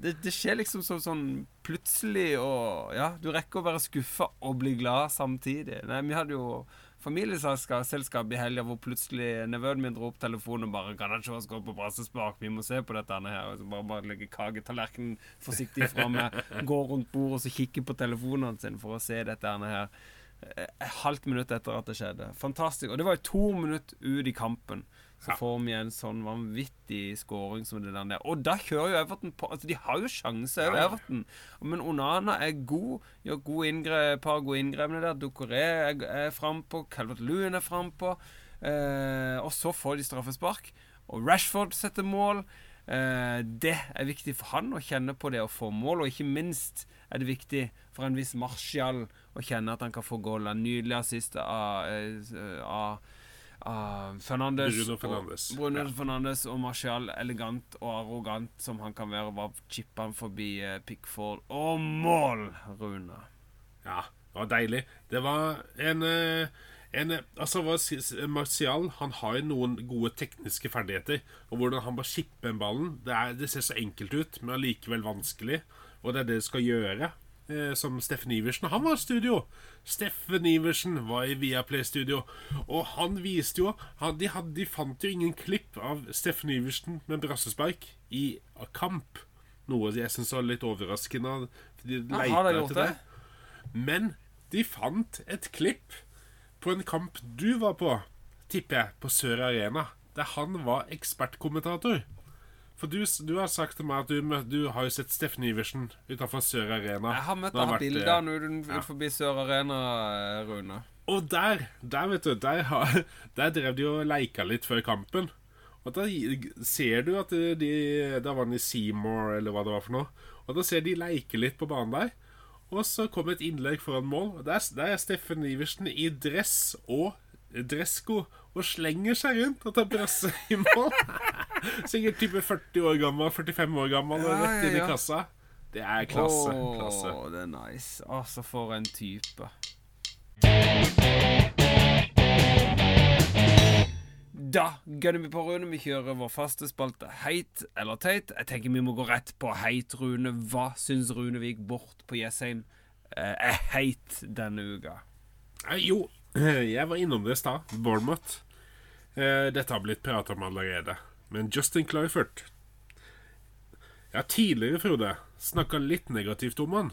det, det skjer liksom så, sånn plutselig og Ja, du rekker å være skuffa og bli glad samtidig. Nei, vi hadde jo familieselskap i helga hvor plutselig nevøen min dro opp telefonen og bare 'Kan ikke gå på brassespark? Vi må se på dette her.' Og så bare, bare legge kaketallerkenen forsiktig fra meg, (laughs) gå rundt bordet og så kikke på telefonene sine for å se dette her. Eh, Et halvt minutt etter at det skjedde. Fantastisk. Og det var jo to minutter ut i kampen. Så får vi en sånn vanvittig scoring som det der. Og da kjører jo Everton på Altså, de har jo sjanse Ja. Everton. Men Onana er god. Gjør god inngrep, par gode inngrepene der. Ducoré er, er frampå. Calvert Luen er frampå. Eh, og så får de straffespark. Og Rashford setter mål. Eh, det er viktig for han å kjenne på det å få mål, og ikke minst er det viktig for en viss Martial å kjenne at han kan få goal. En Nydelig assist av, eh, av, Fernandes. Bruno Fernandes. Og, Bruno Ja. Fernandes og Martial, elegant og arrogant som han kan være, bare chippa han forbi eh, Pickford. Og mål, Rune! Ja, det var deilig. Det var en, eh, en Altså, Martial han har jo noen gode tekniske ferdigheter. Og hvordan han bare chipper en ballen. Det, er, det ser så enkelt ut, men allikevel vanskelig. Og det er det du skal gjøre. Eh, som Steffen Iversen. Han var i studio! Steffen Iversen var i Viaplay-studio. Og han viste jo han, de, hadde, de fant jo ingen klipp av Steffen Iversen med brassespark i kamp. Noe jeg syns var litt overraskende. De Ja, de leita etter det? men de fant et klipp på en kamp du var på, tipper jeg, på Sør Arena, der han var ekspertkommentator. For du, du har sagt til meg at du, du har jo sett Steffen Iversen utenfor Sør Arena. Jeg har møtt ham bilder eh, av han ut, ut forbi Sør Arena, eh, Rune. Og der, der vet du, der, har, (laughs) der drev de og leika litt før kampen. Og da ser du at de Da var han i Seymour, eller hva det var for noe. Og da ser de leike litt på banen der. Og så kom et innlegg foran mål. Der, der er Steffen Iversen i dress og dressko og slenger seg rundt og tar brasse i mål. (laughs) Sikkert type 40 år gammel, 45 år gammel, og rett inn i kassa. Det er klasse. Åh, Oh, det er nice. Å, så for en type. Da gønner vi på, Rune. Vi kjører vår faste spalte Heit eller teit. Jeg tenker vi må gå rett på heit, Rune. Hva syns Runevik bort på Jessheim eh, er heit denne uka? Eh, Jo, jeg var innom det i stad. Bournemouth. Eh, Dette har blitt pratet om allerede. Men Justin Clifford Jeg har tidligere, Frode, snakka litt negativt om han.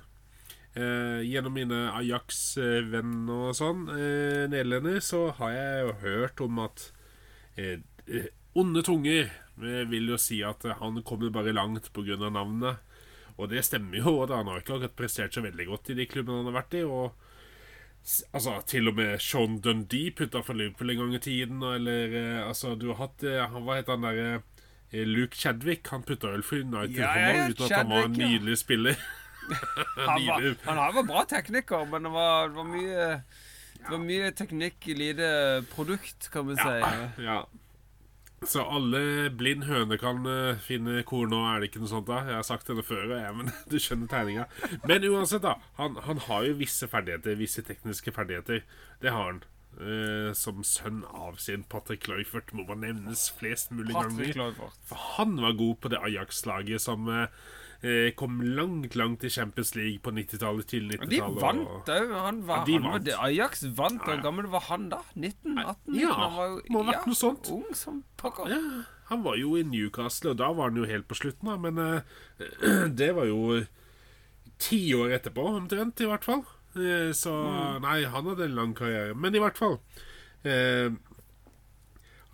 Eh, gjennom mine Ajax-venner og sånn, eh, nederlender, så har jeg jo hørt om at eh, eh, onde tunger eh, vil jo si at eh, han kommer bare langt pga. navnet. Og det stemmer jo. da Han har ikke akkurat prestert så veldig godt i de klubbene han har vært i. Og altså, til og med Sean Dundee putta for Liverpool en gang i tiden. Eller eh, altså, du har hatt eh, han- Hva het han derre eh, Luke Chadwick. Han putta øl for United Ja, ja, ja, uten at han var en nydelig ja. spiller. (laughs) Han var, han var bra tekniker, men det var, det var mye Det var mye teknikk i lite produkt, kan vi si. Ja. Så alle blind høne kan uh, finne korn, og er det ikke noe sånt da? Jeg har sagt det før, jeg, men (laughs) du skjønner tegninga. Men uansett, da. Han, han har jo visse ferdigheter, visse tekniske ferdigheter. Det har han. Uh, som sønn av sin Patrick Cloyfert må man nevnes flest mulig Patrick ganger. For han var god på det Ajax-laget som eh, kom langt, langt i Champions League på 90-tallet, til 90-tallet. vant òg. Han var, Ja, de han vant. Ajax vant. Ja, Hvor ja. gammel var han da? 19? 18? Ja, han var må ha vært noe sånt. Ung som pokker. Ja, han var jo i Newcastle, og da var han jo helt på slutten, da. Men eh, (clears throat) det var jo ti år etterpå, omtrent, i hvert fall. Eh, så Nei, han hadde en lang karriere. Men i hvert fall. Eh,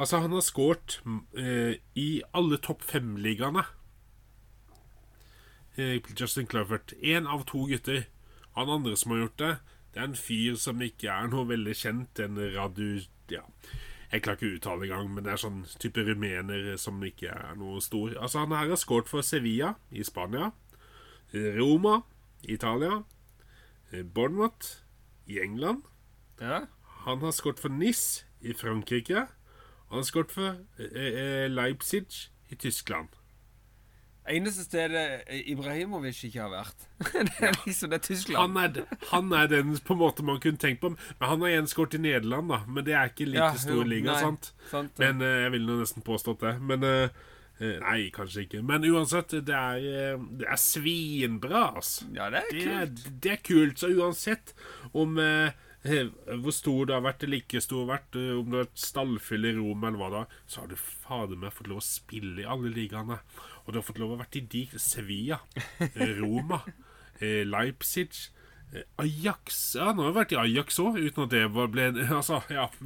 altså, han har skåret eh, i alle topp fem-ligaene. Eh, Justin Clovert. Én av to gutter. Han andre som har gjort det, det er en fyr som ikke er noe veldig kjent. En radu... Ja. Jeg klarer ikke å uttale engang, men det er sånn type rumener som ikke er noe stor. Altså, han her har skåret for Sevilla i Spania, Roma i Italia, Bournemouth i England. Ja. Han har skåret for Nis i Frankrike. Han har skåret for eh, Leipzig i Tyskland. Eneste stedet Ibrahimovic ikke har vært. (laughs) det er liksom det er Tyskland. Han er, han er den på en måte man kunne tenkt på. Men han har igjen skåret i Nederland, da. Men det er ikke like Ja, stor jo, liga, nei, sant? sant, Men uh, jeg ville nesten påstått det. Men eh, eh, Nei, kanskje ikke. Men uansett, det er, eh, det er svinbra, altså. Ja, det er Det kult. er, det er kult. Så uansett om eh, eh, hvor stor det har vært ikke stor vært, eh, om du har vært stallfyll i Rom eller hva da, så har du fader meg fått lov å spille i alle ligaene. Og du har fått lov å vært i de Sevilla, eh, Roma, (laughs) eh, Leipzig eh, Ajax Ja, nå har jeg vært i Ajax òg, uten at det ble (laughs) Altså, ja (laughs)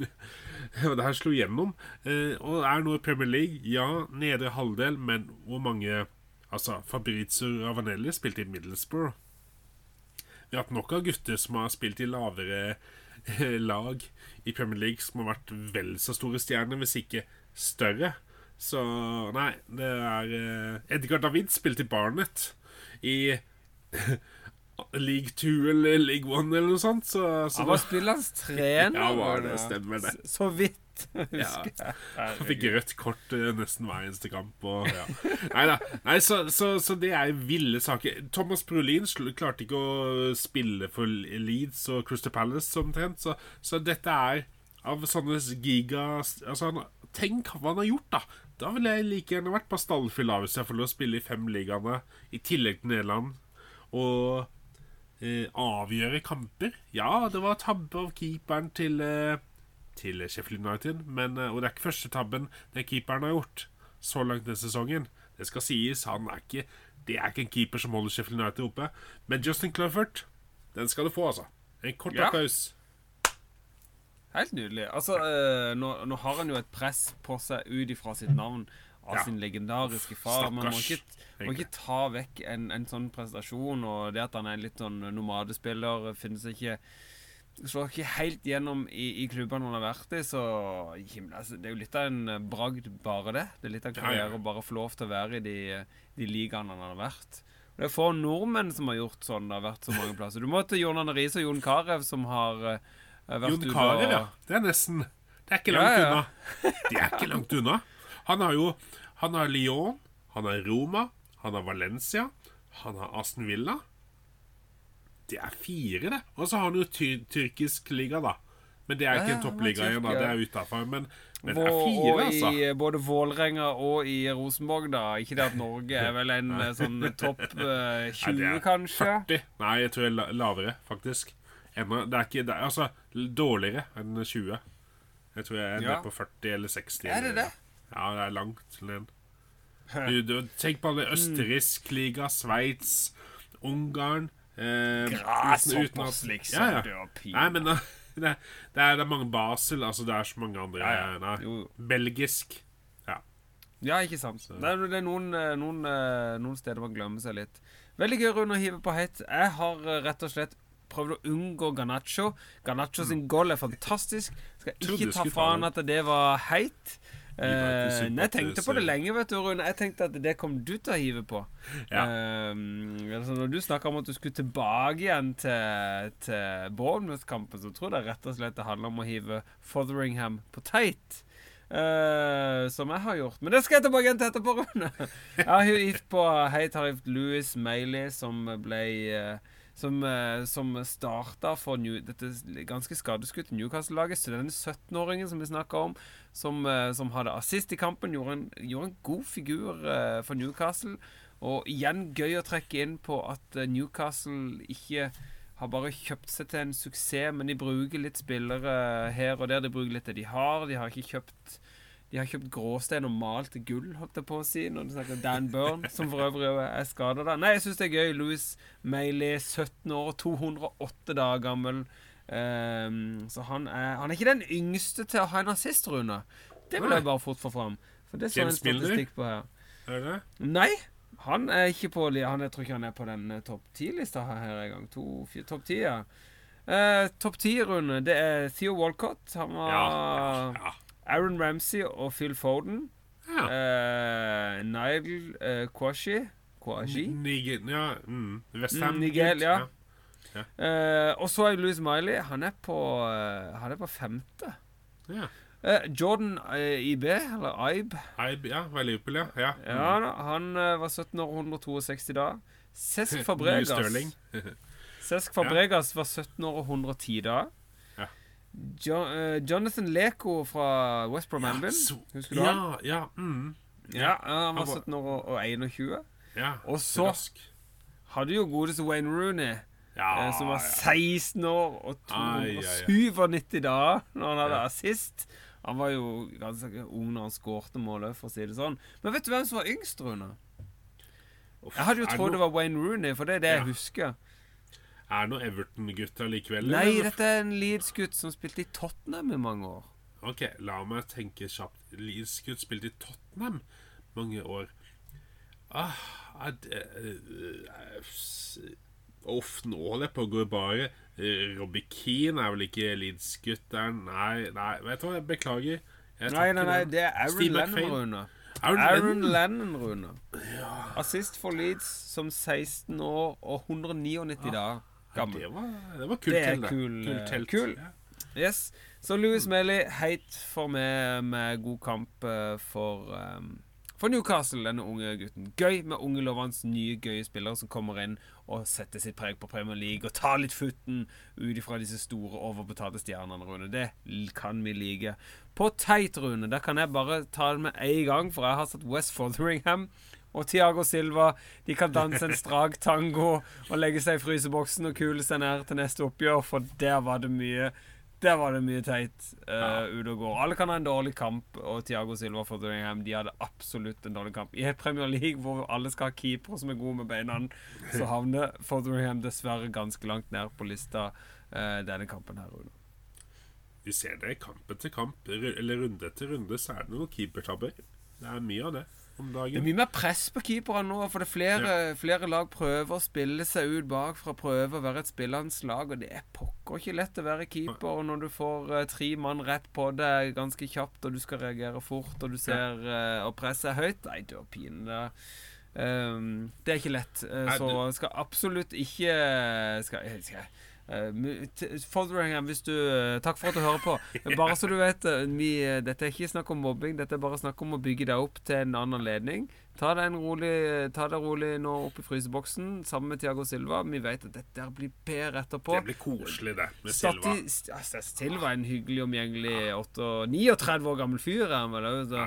Det her slo gjennom. Eh, og er nå i Premier League. Ja, nedre halvdel, men hvor mange Altså, Fabrizio Ravanelli spilte i Middlesbrough. Vi har hatt nok av gutter som har spilt i lavere eh, lag i Premier League, som har vært vel så store stjerner, hvis ikke større. Så nei, det er eh, Edgar David spilte i Barnet i (laughs) League 2 eller League 1 eller noe sånt. Så, så Han var spillende trener. Ja, var det, stemmer det. Så vidt, (laughs) Ja. husker jeg. Han fikk rødt kort eh, nesten hver eneste kamp. Og, ja. (laughs) Neida. Nei så, så, så det er ville saker. Thomas Brolin klarte ikke å spille for Leeds og Crystal Palace omtrent, så, så dette er av sånne giga altså, han, Tenk hva han har gjort, da! Da ville jeg like gjerne vært på stallfylla hvis jeg får lov å spille i fem ligaene, i tillegg til Nederland. Og eh, avgjøre kamper. Ja, det var tabbe av keeperen til eh, til Sheffield United. Men, eh, og det er ikke første tabben den keeperen har gjort så langt denne sesongen. Det skal sies, han er ikke Det er ikke en keeper som holder Sheffield United oppe. Men Justin Clufford, den skal du få, altså. En kort Ja. applaus. Helt nydelig. Altså, eh, nå, nå har han jo et press på seg ut ifra sitt navn av Ja. sin legendariske far. Man må ikke, må ikke ta vekk en, en sånn prestasjon, og det at han er litt sånn nomadespiller, finnes ikke Slår ikke helt gjennom i, i klubbene han har vært i, så himmel, altså, Det er jo litt av en eh, bragd, bare det. Det er litt av en Ja, ja. karriere å bare få lov til å være i de, de ligaene han har vært. Og Det er få nordmenn som har gjort sånn. Det har vært så mange plasser. Du må til Jon Arne Riise og Jon Carew, som har uh, vært Jon Carew, ja. Det er nesten Det er ikke Ja, langt ja. unna. De er ikke langt unna. Han har jo Han har Lyon, han har Roma, han har Valencia, han har Aston Villa. Det er fire, det. Og så har han jo ty tyrkisk liga, da. Men det er Ja, ikke en toppliga igjen, da. Det er utafor. Men, men det er fire, og altså. i både Vålerenga og i Rosenborg, da. Ikke det at Norge er vel en eh, sånn topp uh, 20, Nei, kanskje? 40. Nei, jeg tror jeg er lavere, faktisk. Ennå, det er ikke det er, Altså, dårligere enn 20. Jeg tror jeg er Ja. nede på 40 eller 60. Er det det? Ja, det er langt ned. Du, du, tenk på alle Mm. østerriksk liga, Sveits, Ungarn eh, Grasshoppers, liksom. Ja, ja. Nei, men da- (laughs) det, det, er, det er mange Basel, altså det er så mange andre Ja, ja. Belgisk. Ja. Ja, ikke sant. Det er, det er noen, eh, noen, eh, noen steder man glemmer seg litt. Veldig gøy Rune å hive på heit. Jeg har eh, rett og slett prøvd å unngå Ganacho. Ganacho sin goal er fantastisk. Skal ikke ta fra han at det var heit. Sympatisk, nei, jeg tenkte på det lenge, vet du, Rune. Jeg tenkte at det kom du til å hive på. Ja. Uh, altså når du snakka om at du skulle tilbake igjen til, til Bournemouth-kampen, så tror jeg rett og slett det handler om å hive Fotheringham på teit. Uh, som jeg har gjort. Men det skal jeg tilbake igjen til etterpå, Rune. (laughs) Jeg har gitt på Heit har gitt Louis Mailey, som ble eh, som, eh, som starta for New, dette ganske skadeskutte Newcastle-laget. Så denne 17-åringen som vi snakka om, som, eh, som hadde assist i kampen, gjorde en, gjorde en god figur eh, for Newcastle. Og igjen gøy å trekke inn på at Newcastle ikke har bare kjøpt seg til en suksess, men de bruker litt spillere her og der. De bruker litt det de har. De har ikke kjøpt De har kjøpt gråstein og malt gull, holdt jeg på å si, når du snakker om Dan Burn, som for øvrig er skada der. Nei, jeg syns det er gøy. Louis Mailey, 17 år, 208 dager gammel. Um, så han er, han er ikke den yngste til å ha en assist, Rune. Det vil jeg bare fort få fram. For det står en James Milner? statistikk på her. Er det? Nei, han er ikke på han, Jeg tror ikke han er på den eh, topp ti-lista her, engang. To, topp ti, ja. Uh, topp ti-runde, det er Theo Walcott. Han var ja, ja. Aaron Ramsey og Phil Foden. Ja. Uh, Nigel uh, Kwashi. Kwashi. Nigel, ja. Mm. Westham. Mm, Nigel, ja. Ja. Uh, og så er Louis Miley. Han er på, eh, han er på femte. ja. Eh, Jordan eh, IB, eller Ibe, Ibe, ja, var Liverpool, ja. ja. ja, da, han eh, var 17 år og 162 da. Cesc (laughs) Fabregas. (laughs) Cesc Fabregas var 17 år og 110 da. Ja. Jo, uh, Jonathan Leko fra West Brom Albion. Husker du han? ja, ja, mm. Ja, han var Han var- 17 år og- og 21. ja. Og så- Rask. Hadde jo godeste Wayne Rooney, Ja, eh, som var ja. 16 år og Ai, ai, ai. 97 da når han hadde Ja. assist. Han var jo ganske ung når han skårte målet, for å si det sånn. Men vet du hvem som var yngst, Rune? Jeg hadde jo trodd det var Wayne Rooney, for det er det Ja. jeg husker. Er det noen Everton-gutter likevel? Nei, eller? dette er en Leeds-gutt som spilte i Tottenham i mange år. Ok, la meg tenke kjapt. Leeds-gutt spilte i Tottenham mange år. Ah, er det eh, s- Uff, nå holder jeg på å gå i bare. Eh, Robbie Keane er vel ikke Leeds-gutteren? Nei, nei, vet du hva, jeg beklager. Jeg Nei, nei, nei, det er Aaron Lennon, Rune. Aaron Aaron Lennon? Rune. Assist for Leeds som 16 år og 199 dager Ja, gammel. det, var, det var kult Det er kul, Kult eh, telt. kul. Yes. Så Louis Melly, heit for meg med god kamp eh, for um, for Newcastle, denne unge gutten. Gøy med unge lovende nye gøye spillere som kommer inn og setter sitt preg på Premier League og tar litt futten ut ifra disse store, overbetalte stjernene, Rune. Det kan vi like. På teit, Rune, der kan jeg bare ta det med en gang, for jeg har satt West Fotheringham og Tiago Silva. De kan danse en strak tango og legge seg i fryseboksen og kule seg ned til neste oppgjør, for der var det mye der var det mye teit uh, ute og går. Alle kan ha en dårlig kamp, og Tiago Silva og Dringham de hadde absolutt en dårlig kamp. I et Premier League hvor alle skal ha keepere som er gode med beina, så havner Fotheringham dessverre ganske langt ned på lista uh, denne kampen her. Rune. Du ser det kampen til kamp, eller runde etter runde, så er det noen keepertabber. Det er mye av det om Det er mye mer press på keeperne nå, for det er flere, flere lag prøver å spille seg ut bakfra, prøver å være et spillende lag, og det er pokker ikke lett å være keeper og når du får uh, tre mann rett på deg ganske kjapt, og du skal reagere fort, og du ser uh, Og presset er høyt. Nei, det er pinlig. Um, det er ikke lett, uh, Nei, så skal absolutt ikke Skal, skal Fotheringham, hvis du eh, Takk for at du hører på. (laughs) Bare så du vet, eh, vi, eh, dette er ikke snakk om mobbing, dette er bare snakk om å bygge deg opp til en annen ledning. Ta det, en rolig, ta det rolig nå opp i fryseboksen sammen med Tiago Silva. Vi vet at dette blir bedre etterpå. Det blir koselig, det, med Silva. Stati, st- Silva er en hyggelig, omgjengelig 8 39 år gammel fyr. Er han vel, så ja.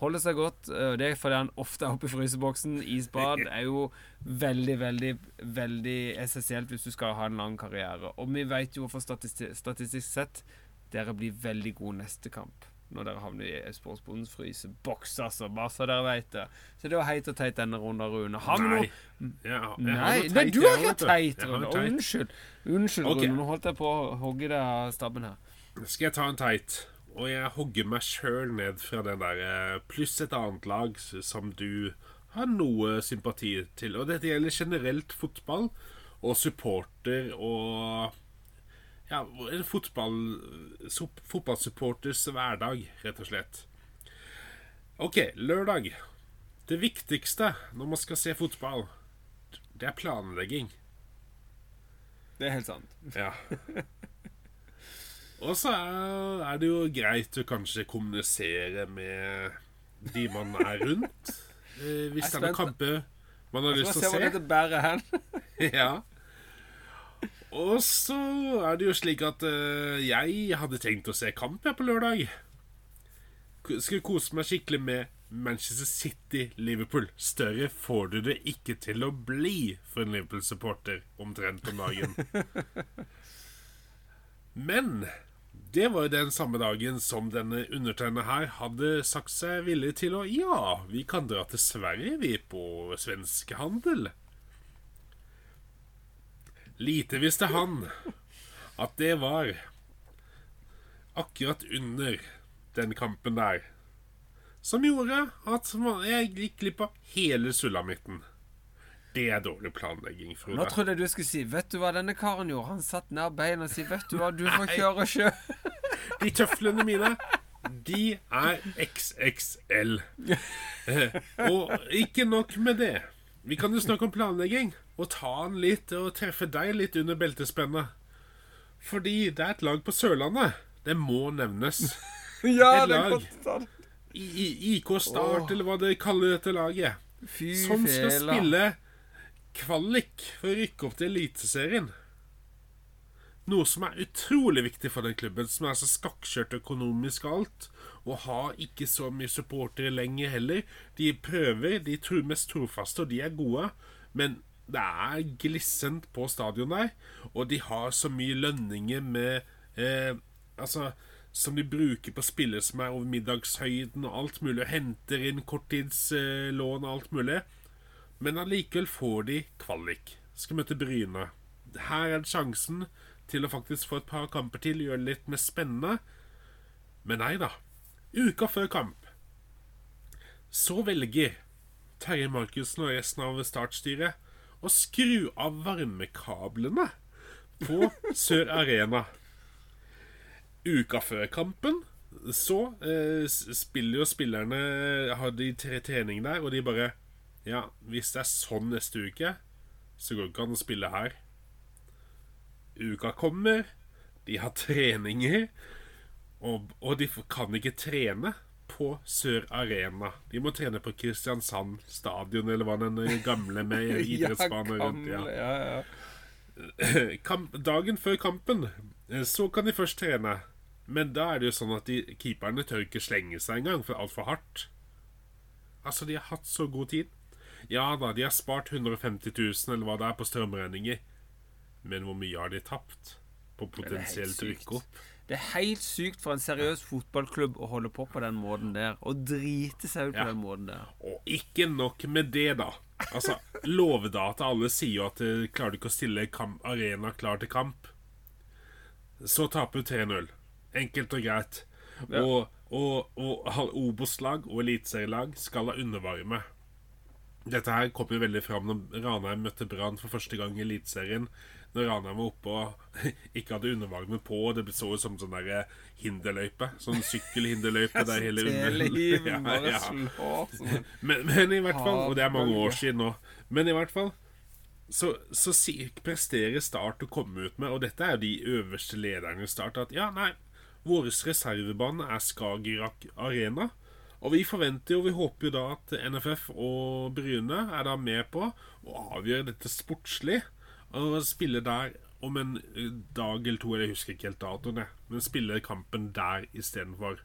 Holder seg godt. Det er fordi han ofte er oppe i fryseboksen. Isbad er jo veldig, veldig veldig essensielt hvis du skal ha en lang karriere. Og vi vet jo for statistisk, statistisk sett dere blir veldig gode neste kamp. Når dere havner i Sportsbondens fryseboks, altså. Bare så dere vet det. Så det var heit og teit denne runden, Rune. Har vi noe Nei. Ja, Nei, nei, du har ikke teit, Rune. Unnskyld. Unnskyld, okay. Rune. Nå holdt jeg på å hogge deg av stabben her. Skal jeg ta en teit? Og jeg hogger meg sjøl ned fra den der eh, pluss et annet lag som du har noe sympati til. Og dette gjelder generelt fotball og supporter og Ja, en fotball, fotballsupporters hverdag, rett og slett. OK, lørdag. Det viktigste når man skal se fotball, det er planlegging. Det er helt sant. Ja. (laughs) Og så er, det jo greit å kanskje kommunisere med de man er rundt. Eh, hvis det er noen kamper man har lyst til å hvor se. dette bærer hen. (laughs) Ja. Og så er det jo slik at eh, jeg hadde tenkt å se kamp her på lørdag. Skulle kose meg skikkelig med Manchester City-Liverpool. Større får du det ikke til å bli for en Liverpool-supporter omtrent om dagen. (laughs) Men det var jo den samme dagen som denne undertegnede her hadde sagt seg villig til å Ja, vi kan dra til Sverige, vi, på svenskehandel. Lite visste han at det var akkurat under den kampen der som gjorde at jeg gikk glipp av hele sulamitten. Det er dårlig planlegging, Nå trodde jeg du skulle si Vet du hva denne karen gjorde? Han satt ned beina og sa Vet du hva, du får kjøre sjø'. De tøflene mine de er XXL. Eh, og ikke nok med det. Vi kan jo snakke om planlegging. Og ta den litt og treffe deg litt under beltespennet. Fordi det er et lag på Sørlandet. Det må nevnes. (laughs) Ja, Et det lag. godt. I, I, IK Start, eller hva det kaller dette laget. Fy Som skal fela. spille kvalik for å rykke opp til Eliteserien. Noe som er utrolig viktig for den klubben, som er så skakkjørt økonomisk og alt. Og har ikke så mye supportere lenger heller. De prøver, de tror mest trofaste, og de er gode. Men det er glissent på stadion der, og de har så mye lønninger med eh, Altså som de bruker på spillere som er over middagshøyden og alt mulig, og henter inn korttidslån og alt mulig. Men allikevel får de kvalik. Skal møte Bryne. Her er sjansen til å faktisk få et par kamper til, gjøre det litt mer spennende. Men nei da. Uka før kamp så velger Terje Markussen og resten av startstyret å skru av varmekablene på (laughs) Sør Arena. Uka før kampen så eh, spiller jo spillerne Har de tre trening der, og de bare Ja, hvis det er sånn neste uke, så går det ikke an å spille her. Uka kommer, de har treninger, og, og de kan ikke trene på Sør Arena. De må trene på Kristiansand stadion, eller hva den gamle med (laughs) idrettsbanen rundt. Ja. ja, ja. (clears throat) Kamp, dagen før kampen eh, så kan de først trene. Men da er det jo sånn at de, keeperne tør ikke slenge seg engang, for altfor hardt. Altså, de har hatt så god tid. Ja da, de har spart 150 000 eller hva det er på strømregninger. Men hvor mye har de tapt på potensielt rykk opp? Det er helt sykt for en seriøs fotballklubb å holde på på den måten der. Og drite seg ut på Ja. den måten der. Og ikke nok med det, da. Altså, (laughs) Låvedata, alle sier jo at de klarer ikke å stille kamp, arena klar til kamp. Så taper du 3-0. Enkelt og greit. Ja. Og, og, og Obos-lag og eliteserielag skal ha undervarme. Dette her kom jo veldig fram når Ranheim møtte Brann for første gang i Eliteserien. Når Ranheim var oppe og (laughs) ikke hadde undervarme på, og det så ut som sånn der hinderløype. Sånn sykkelhinderløype der hele under (laughs) Ja, ja. en (laughs) Men, men i hvert fall Og det er mange år siden nå. Men i hvert fall så, så presterer Start å komme ut med, og dette er jo de øverste lederne i Start, at ja, nei, vår reservebane er Skagerrak Arena. Og vi forventer jo, vi håper jo da at NFF og Bryne er da med på å avgjøre dette sportslig. Og spille der om en eh, dag eller to, eller jeg husker ikke helt datoen. Men spille kampen der istedenfor.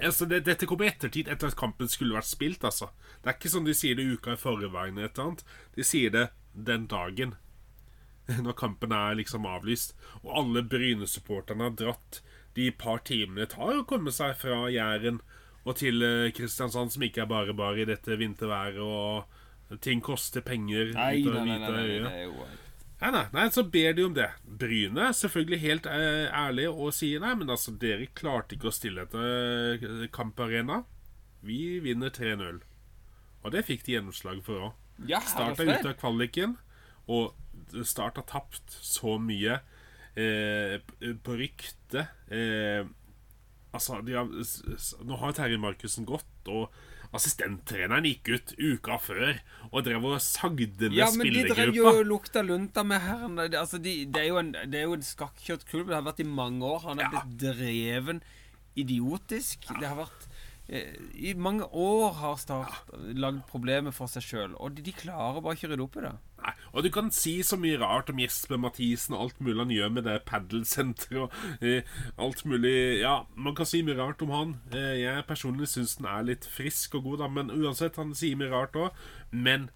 Altså, det, dette kommer i ettertid, etter at kampen skulle vært spilt. altså Det er ikke sånn de sier det uka i forveien. eller et eller annet De sier det den dagen. (laughs) Når kampen er liksom avlyst. Og alle Bryne-supporterne har dratt de par timene det tar å komme seg fra Jæren og til eh, Kristiansand, som ikke er bare bare i dette vinterværet, og ting koster penger. Nei, nei, nei, nei, nei, Nei, nei, nei, så ber de om det. Bryne selvfølgelig helt ærlig ærlige og sier nei, men altså, dere klarte ikke å stille etter eh, kamparena. Vi vinner 3-0. Og det fikk de gjennomslag for òg. Ja, Start herre ute av kvaliken, og Start har tapt så mye eh, på rykte. Eh, altså, de har, nå har Terje Markussen gått, og assistenttreneren gikk ut uka før og drev og sagde ned Ja, men de drev jo og lukta lunta med herren. Altså, de, det, er jo en, det er skakkjørt klubb. Det har vært i mange år. Han er Ja. blitt dreven idiotisk. Det har vært eh, I mange år har Start lagd problemer for seg sjøl, og de, de klarer bare ikke å rydde opp i det. Nei, og du kan si så mye rart om Jesper Mathisen og alt mulig han gjør med det padelsenteret og eh, alt mulig Ja, man kan si mye rart om han. Eh, jeg personlig syns han er litt frisk og god, da, men uansett, han sier mye rart òg. Men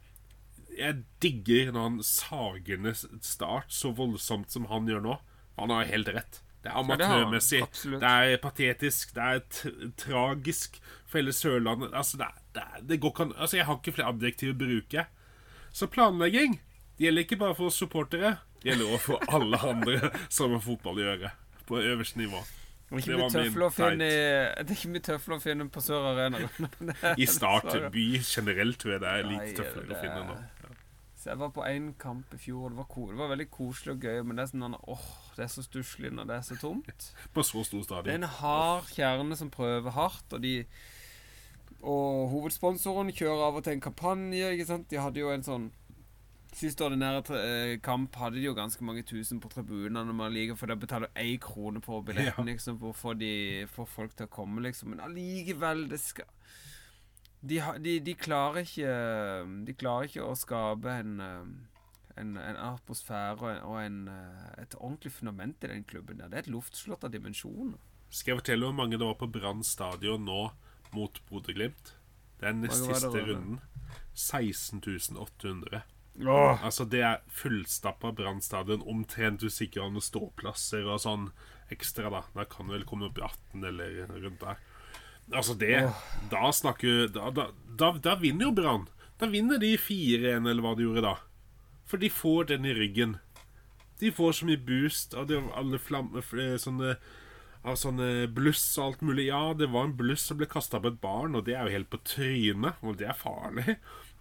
jeg digger når han sager ned Start så voldsomt som han gjør nå. Han har helt rett. Det er amatørmessig, det det er patetisk. Det er tragisk for hele Sørlandet. Altså, det, er- det, er- det går ikke an Altså, jeg har ikke flere adjektiv å bruke. Så planlegging det gjelder ikke bare for oss supportere. Det gjelder også for alle andre som har fotball å gjøre. På øverste nivå. Det er ikke Det mye var min tøfler å finne. Det er ikke mye tøfler å finne på Sør Arena. (laughs) I Start by generelt tror jeg det er litt tøffere det å finne nå. Så jeg var på én kamp i fjor, det var, cool. det var veldig koselig og gøy, men det er sånn åh, det er så stusslig når det er så tomt. På så stor Det er en hard kjerne som prøver hardt, og de Og hovedsponsoren kjører av og til en kampanje, ikke sant. De hadde jo en sånn Siste ordinære eh, kamp hadde de jo ganske mange tusen på tribunene. Man liker, for da betaler du én krone på billetten Ja. liksom, for å få, de, for folk til å komme, liksom. Men allikevel, det skal de, de, de klarer ikke De klarer ikke å skape en eh, en, en atmosfære og, en, og en, eh, et ordentlig fundament i den klubben. der Det er et luftslott av dimensjoner. Skal jeg fortelle hvor mange det var på Brann stadion nå mot Bodø-Glimt? Det den det, siste runden. 16.800 Åh. Altså, det er fullstappa Brann stadion. Omtrent usikrende ståplasser og sånn ekstra, da. Da kan det vel komme opp i 18 eller rundt der. Altså, det Da snakker Da, da, da, da vinner jo Brann. Da vinner de 4-1, eller hva de gjorde da. For de får den i ryggen. De får så mye boost av det- alle flammer sånne av sånne bluss og alt mulig. Ja, det var en bluss som ble kasta på et barn, og det er jo helt på trynet, og det er farlig.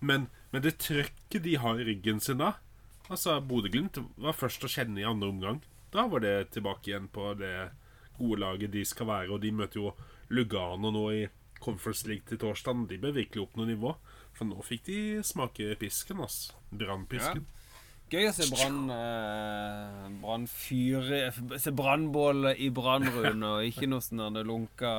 Men, men det trøkket de har i ryggen sin da Altså, Bodø-Glimt var først å kjenne i andre omgang. Da var det tilbake igjen på det gode laget de skal være, og de møter jo Lugano nå i Conference League til torsdag. De bør virkelig opp noe nivå, for nå fikk de smake pisken, ass. Brannpisken. Gøy å se Brann eh, Brann fyre Se brannbål i brannruene og ikke noe sånn lunka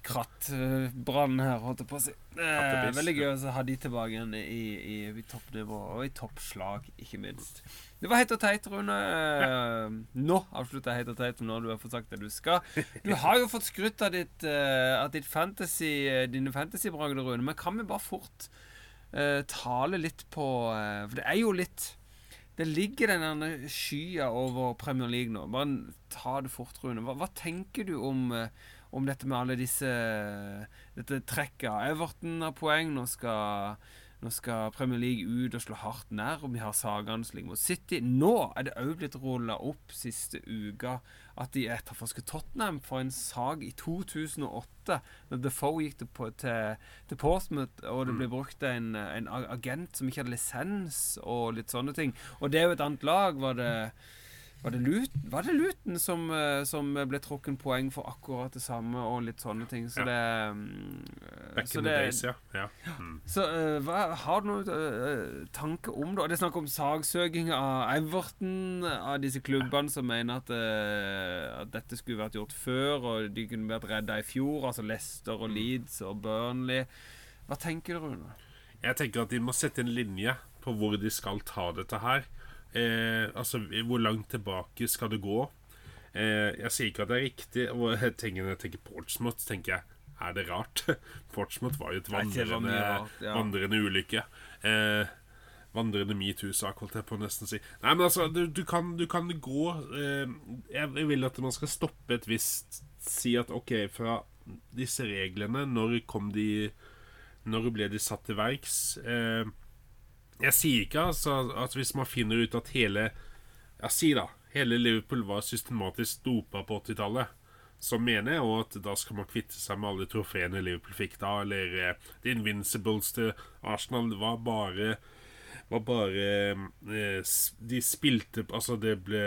krattbrann her, holdt jeg på å si. Eh, veldig gøy å ha de tilbake igjen i, i, i toppnivå, og i toppslag, ikke minst. Det var Heit og teit, Rune. Eh, Nå avslutter jeg Heit og teit når du har fått sagt det du skal. Du har jo fått skrytt av ditt, eh, av ditt fantasy, dine fantasybragder, Rune, men kan vi bare fort uh, tale litt på eh, For det er jo litt Det ligger den skya over Premier League nå. Bare ta det fort, Rune. Hva, hva tenker du om, eh, om dette med alle disse Dette trekket Everton har poeng. Nå skal, nå skal Premier League ut og slå hardt ned. Og vi har sagene som ligger mot City. Nå er det òg blitt rulla opp siste uka at de etterforsker Tottenham for en sag i 2008. Da Defoe gikk til, på- til, til Portsmouth, og det ble brukt en, en agent som ikke hadde lisens, og litt sånne ting. Og det er jo et annet lag. Var det, var det, Luton, var det Luton som, eh, som ble trukket poeng for akkurat det samme, og litt sånne ting? Så det mm, Back så in the days, ja. ja. Mm. så uh, hva, har du noen uh, tanke om det? Det er snakk om saksøking av Everton, av disse klubbene som mener at, uh, at dette skulle vært gjort før, og de kunne vært redda i fjor. Altså Leicester og Leeds og Burnley. Hva tenker du, Rune? Jeg tenker at de må sette en linje på hvor de skal ta dette her. Eh, altså, hvor langt tilbake skal det gå? Eh, jeg sier ikke at det er riktig. Og jeg tenker, jeg tenker Portsmouth, tenker jeg er det rart? (laughs) Portsmouth var jo et vandrende, rart, ja. vandrende ulykke. Eh, vandrende metoo-sak, holdt jeg på å nesten si. Nei, men altså, du, du, kan, du kan gå eh, Jeg vil at man skal stoppe et visst Si at OK, fra disse reglene, når kom de når ble de satt til verks? Eh, jeg sier ikke altså at hvis man finner ut at hele Ja, si da hele Liverpool var systematisk dopa på 80-tallet, så mener jeg at da skal man kvitte seg med alle trofeene Liverpool fikk da, eller uh, The Invincibles til Arsenal var bare Var bare uh, De spilte Altså, det ble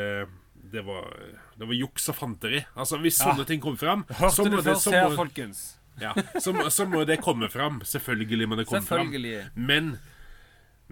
det var, det var juks og fanteri. Altså, Hvis Ja. sånne ting kom fram, (laughs) Hørte så du først så, her, folkens? ja, så, så må det komme fram. Selvfølgelig må det komme fram. Men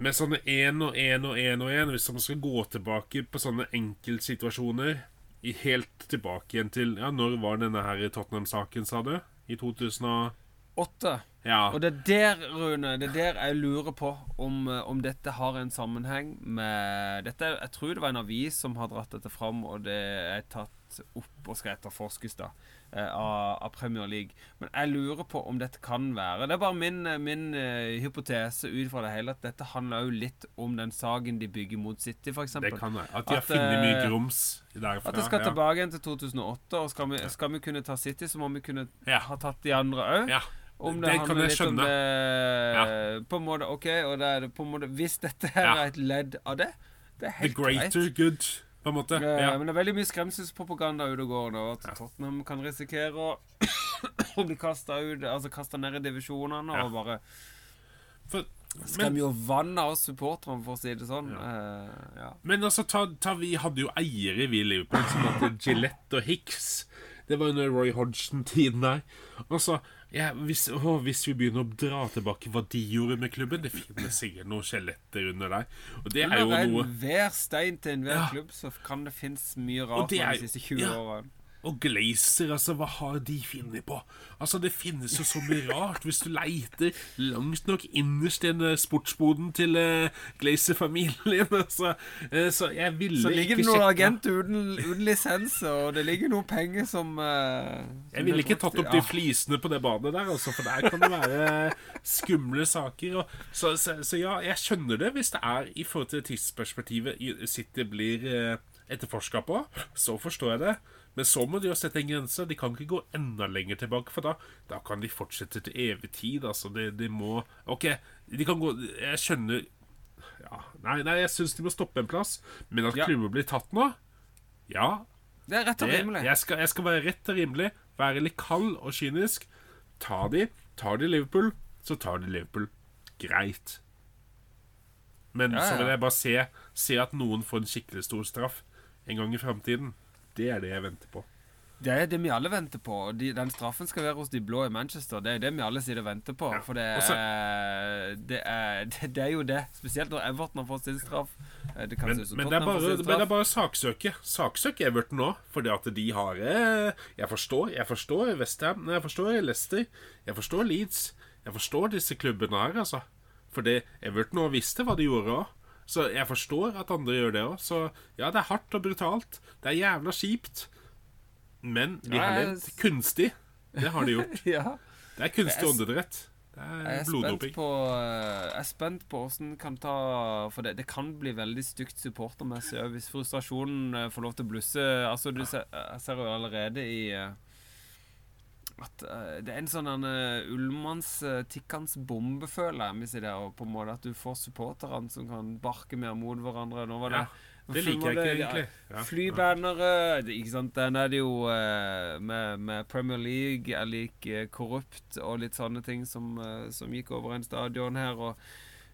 med sånne én og én og én og én, hvis man skal gå tilbake på sånne enkeltsituasjoner i Helt tilbake igjen til Ja, når var denne her Tottenham-saken, sa du? I 2008? Ja. Og det er der, Rune, det er der jeg lurer på om, eh, om dette har en sammenheng med dette, Jeg tror det var en avis som har dratt dette fram, og det er tatt opp og skal etterforskes da av, av Premier League. Men jeg lurer på om dette kan være Det er bare min, eh, min eh, hypotese ut fra det hele at dette handler jo litt om den saken de bygger mot City, f.eks. Det kan være. At de har funnet mye eh, grums derfra. At det skal tilbake igjen til 2008, og skal vi, skal vi kunne ta City, så må vi kunne Ja. ha tatt de andre òg. Ja. Om det, Det kan handler litt om skjønne. På en måte, ok, og det er det på en måte Hvis dette her er et ledd av det, det er helt greit. The greater good, på en måte. Eh, Ja. Men det er veldig mye skremselspropaganda ute og går nå. At Tottenham kan risikere å (coughs) å bli kasta Altså ned i divisjonene Ja. og bare For Skremmer jo vann av oss supporterne, for å si det sånn. Eh, ja. Men altså, ta, ta, vi hadde jo eiere, vi i Liverpool, som het Gillette og Hicks. Det var under Roy Hodgson-tiden der. Altså, ja, hvis, å, hvis vi begynner å dra tilbake hva de gjorde med klubben Det finnes sikkert noen skjeletter under der. Og det er jo noe Hver stein til enhver Ja. klubb, så kan det finnes mye rart de siste 20 ja. årene. Og Glazer, altså, hva har de funnet på? Altså, Det finnes jo så mye (laughs) rart hvis du leiter langt nok innerst i en eh, sportsboden til uh, Glazer-familien. (laughs) Altså. uh, så jeg ville ikke Så ligger det noen agenter uten, uten lisens, og det ligger noen penger som uh, som Jeg ville ikke tatt opp de flisene på det badet der, altså, for der kan det være skumle saker. Og, så, så, så ja, jeg skjønner det hvis det er i forhold til tidsperspektivet City blir uh, etterforska på. Så forstår jeg det. Men så må de jo sette en grense. De kan ikke gå enda lenger tilbake, for da, da kan de fortsette til evig tid. Altså, de, de må OK, de kan gå Jeg skjønner ja, Nei, nei jeg syns de må stoppe en plass, men at Ja. klubber blir tatt nå Ja, Det er rett og rimelig. jeg, skal, jeg skal være rett og rimelig, være litt kald og kynisk. Ta de, tar de Liverpool, så tar de Liverpool. Greit. Men Ja, så vil jeg bare se, se at noen får en skikkelig stor straff en gang i framtiden. Det er det jeg venter på. Det er det vi alle venter på. De, den straffen skal være hos de blå i Manchester. Det er det vi alle sitter og venter på. Ja, For det og så- er, det, er, det, (laughs) det er jo det. Spesielt når Everton har fått sin straff. Eh, Det kan Men, men, det er bare, men bare saksøke. Saksøk Everton nå, fordi at de har eh, Jeg forstår jeg forstår Westham, jeg forstår Leicester, jeg forstår Leeds. Jeg forstår disse klubbene her, altså. Fordi Everton nå visste hva de gjorde òg. Så jeg forstår at andre gjør det òg. Så ja, det er hardt og brutalt. Det er jævla kjipt. Men de har levd kunstig. Det har de gjort. (laughs) ja. Det er kunstig åndedrett. Det er bloddoping. eh, Jeg er spent på hvordan kan ta For det, det kan bli veldig stygt supportermessig hvis frustrasjonen eh, får lov til å blusse. Altså, du ser, jeg ser jo allerede i eh, at uh, det er en sånn uh, Ullmanns uh, tikkende bombe, føler jeg. Hvis det og på en måte At du får supporterne som kan barke mer mot hverandre. Nå var det Ja, det liker jeg ikke, egentlig. Ja. Flybannere Ikke sant, Den er det jo uh, med, med Premier League er liker korrupt og litt sånne ting som, som gikk over en stadion her. Og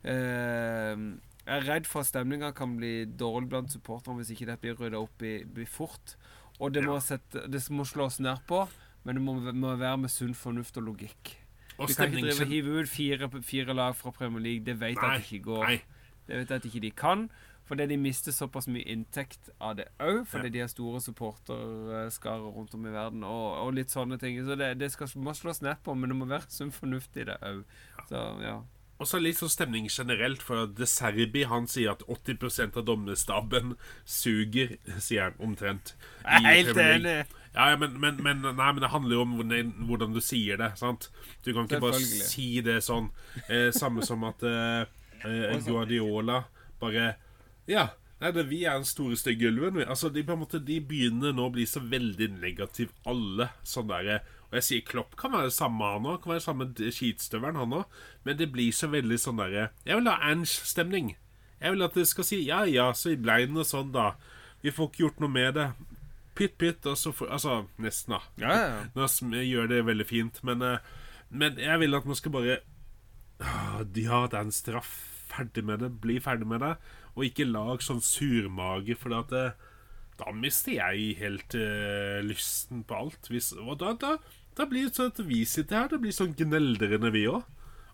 jeg er redd for at stemninga kan bli dårlig blant supporterne hvis ikke det blir rydda opp i blir fort. Og det må, sette, det må slås ned på, men det må, må være med sunn fornuft og logikk. Og Du kan ikke drive hive ut fire, fire lag fra Premier League. Det vet jeg Nei, at det ikke går. nei. Det vet at ikke de kan. Fordi de mister såpass mye inntekt av det òg, fordi Ja. de har store supporterskarer rundt om i verden, og, og litt sånne ting. Så det, det skal, må slås ned på, men det må være sunn fornuft i det òg. Så ja. Og så litt sånn stemning generelt, for De Serbi han sier at 80% av dommerstaben suger, sier han omtrent. Jeg er helt enig. Ja, men, men, men, nei, men det handler jo om hvordan, du sier det. sant? Du kan ikke bare si det sånn. Eh, samme som at eh, eh, Guardiola bare Ja. Nei, det, Vi er den store, stygge ulven. Altså, de, måte, de begynner nå å bli så veldig negative, alle. sånn der, Og jeg sier Klopp kan være det samme, han òg. Kan være samme skitstøvelen, han òg. Men det blir så veldig sånn derre Jeg vil ha Ange-stemning. Jeg vil at det skal si ja, ja, så i det og sånn, da. Vi får ikke gjort noe med det. Pytt, pytt, og så får Altså, nesten, da. Ja, ja. Nå gjør det veldig fint, men, eh, men jeg vil at man skal bare ah, det er en straff. Ferdig med det. Bli ferdig med det. Og ikke lag sånn surmage, for at det, da mister jeg helt uh, lysten på alt. Hvis, og da, da, da blir det sånn at vi sitter her, det blir sånn gneldrende, vi òg.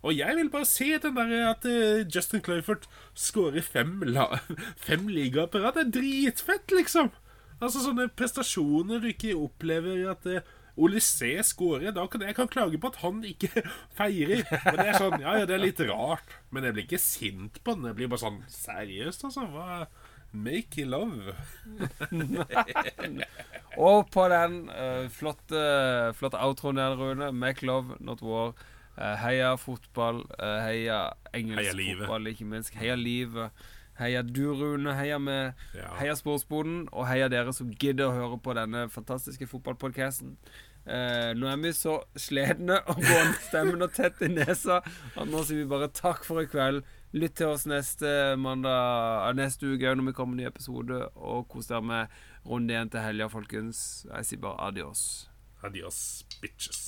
Og jeg vil bare se den der at uh, Justin Cloyford scorer fem, la, (laughs) fem ligaer på rad. Det er dritfett, liksom! Altså sånne prestasjoner du ikke opplever at uh, Olysée skårer. Da kan jeg kan klage på at han ikke (laughs) feirer. Men det er sånn, ja, ja, det er litt rart. Men jeg blir ikke sint på den. Jeg blir bare sånn Seriøst, altså? Hva Make love. (laughs) Og på den uh, flotte, flotte outroen der, Rune. Make love, not war. Uh, heia fotball. Uh, heia engelsk Heia fotball, ikke minst. Heia livet. Heia du, Rune. Heia med Ja. Heia Sportsboden. Og heia dere som gidder å høre på denne fantastiske fotballpodkasten. Eh, nå er vi så slitne og båndstemmen og tett i nesa at nå sier vi bare takk for i kveld. Lytt til oss neste mandag eh, neste uke når vi kommer med ny episode. Og kos dere med runde igjen til helga, folkens. Jeg sier bare adios. Adios, bitches.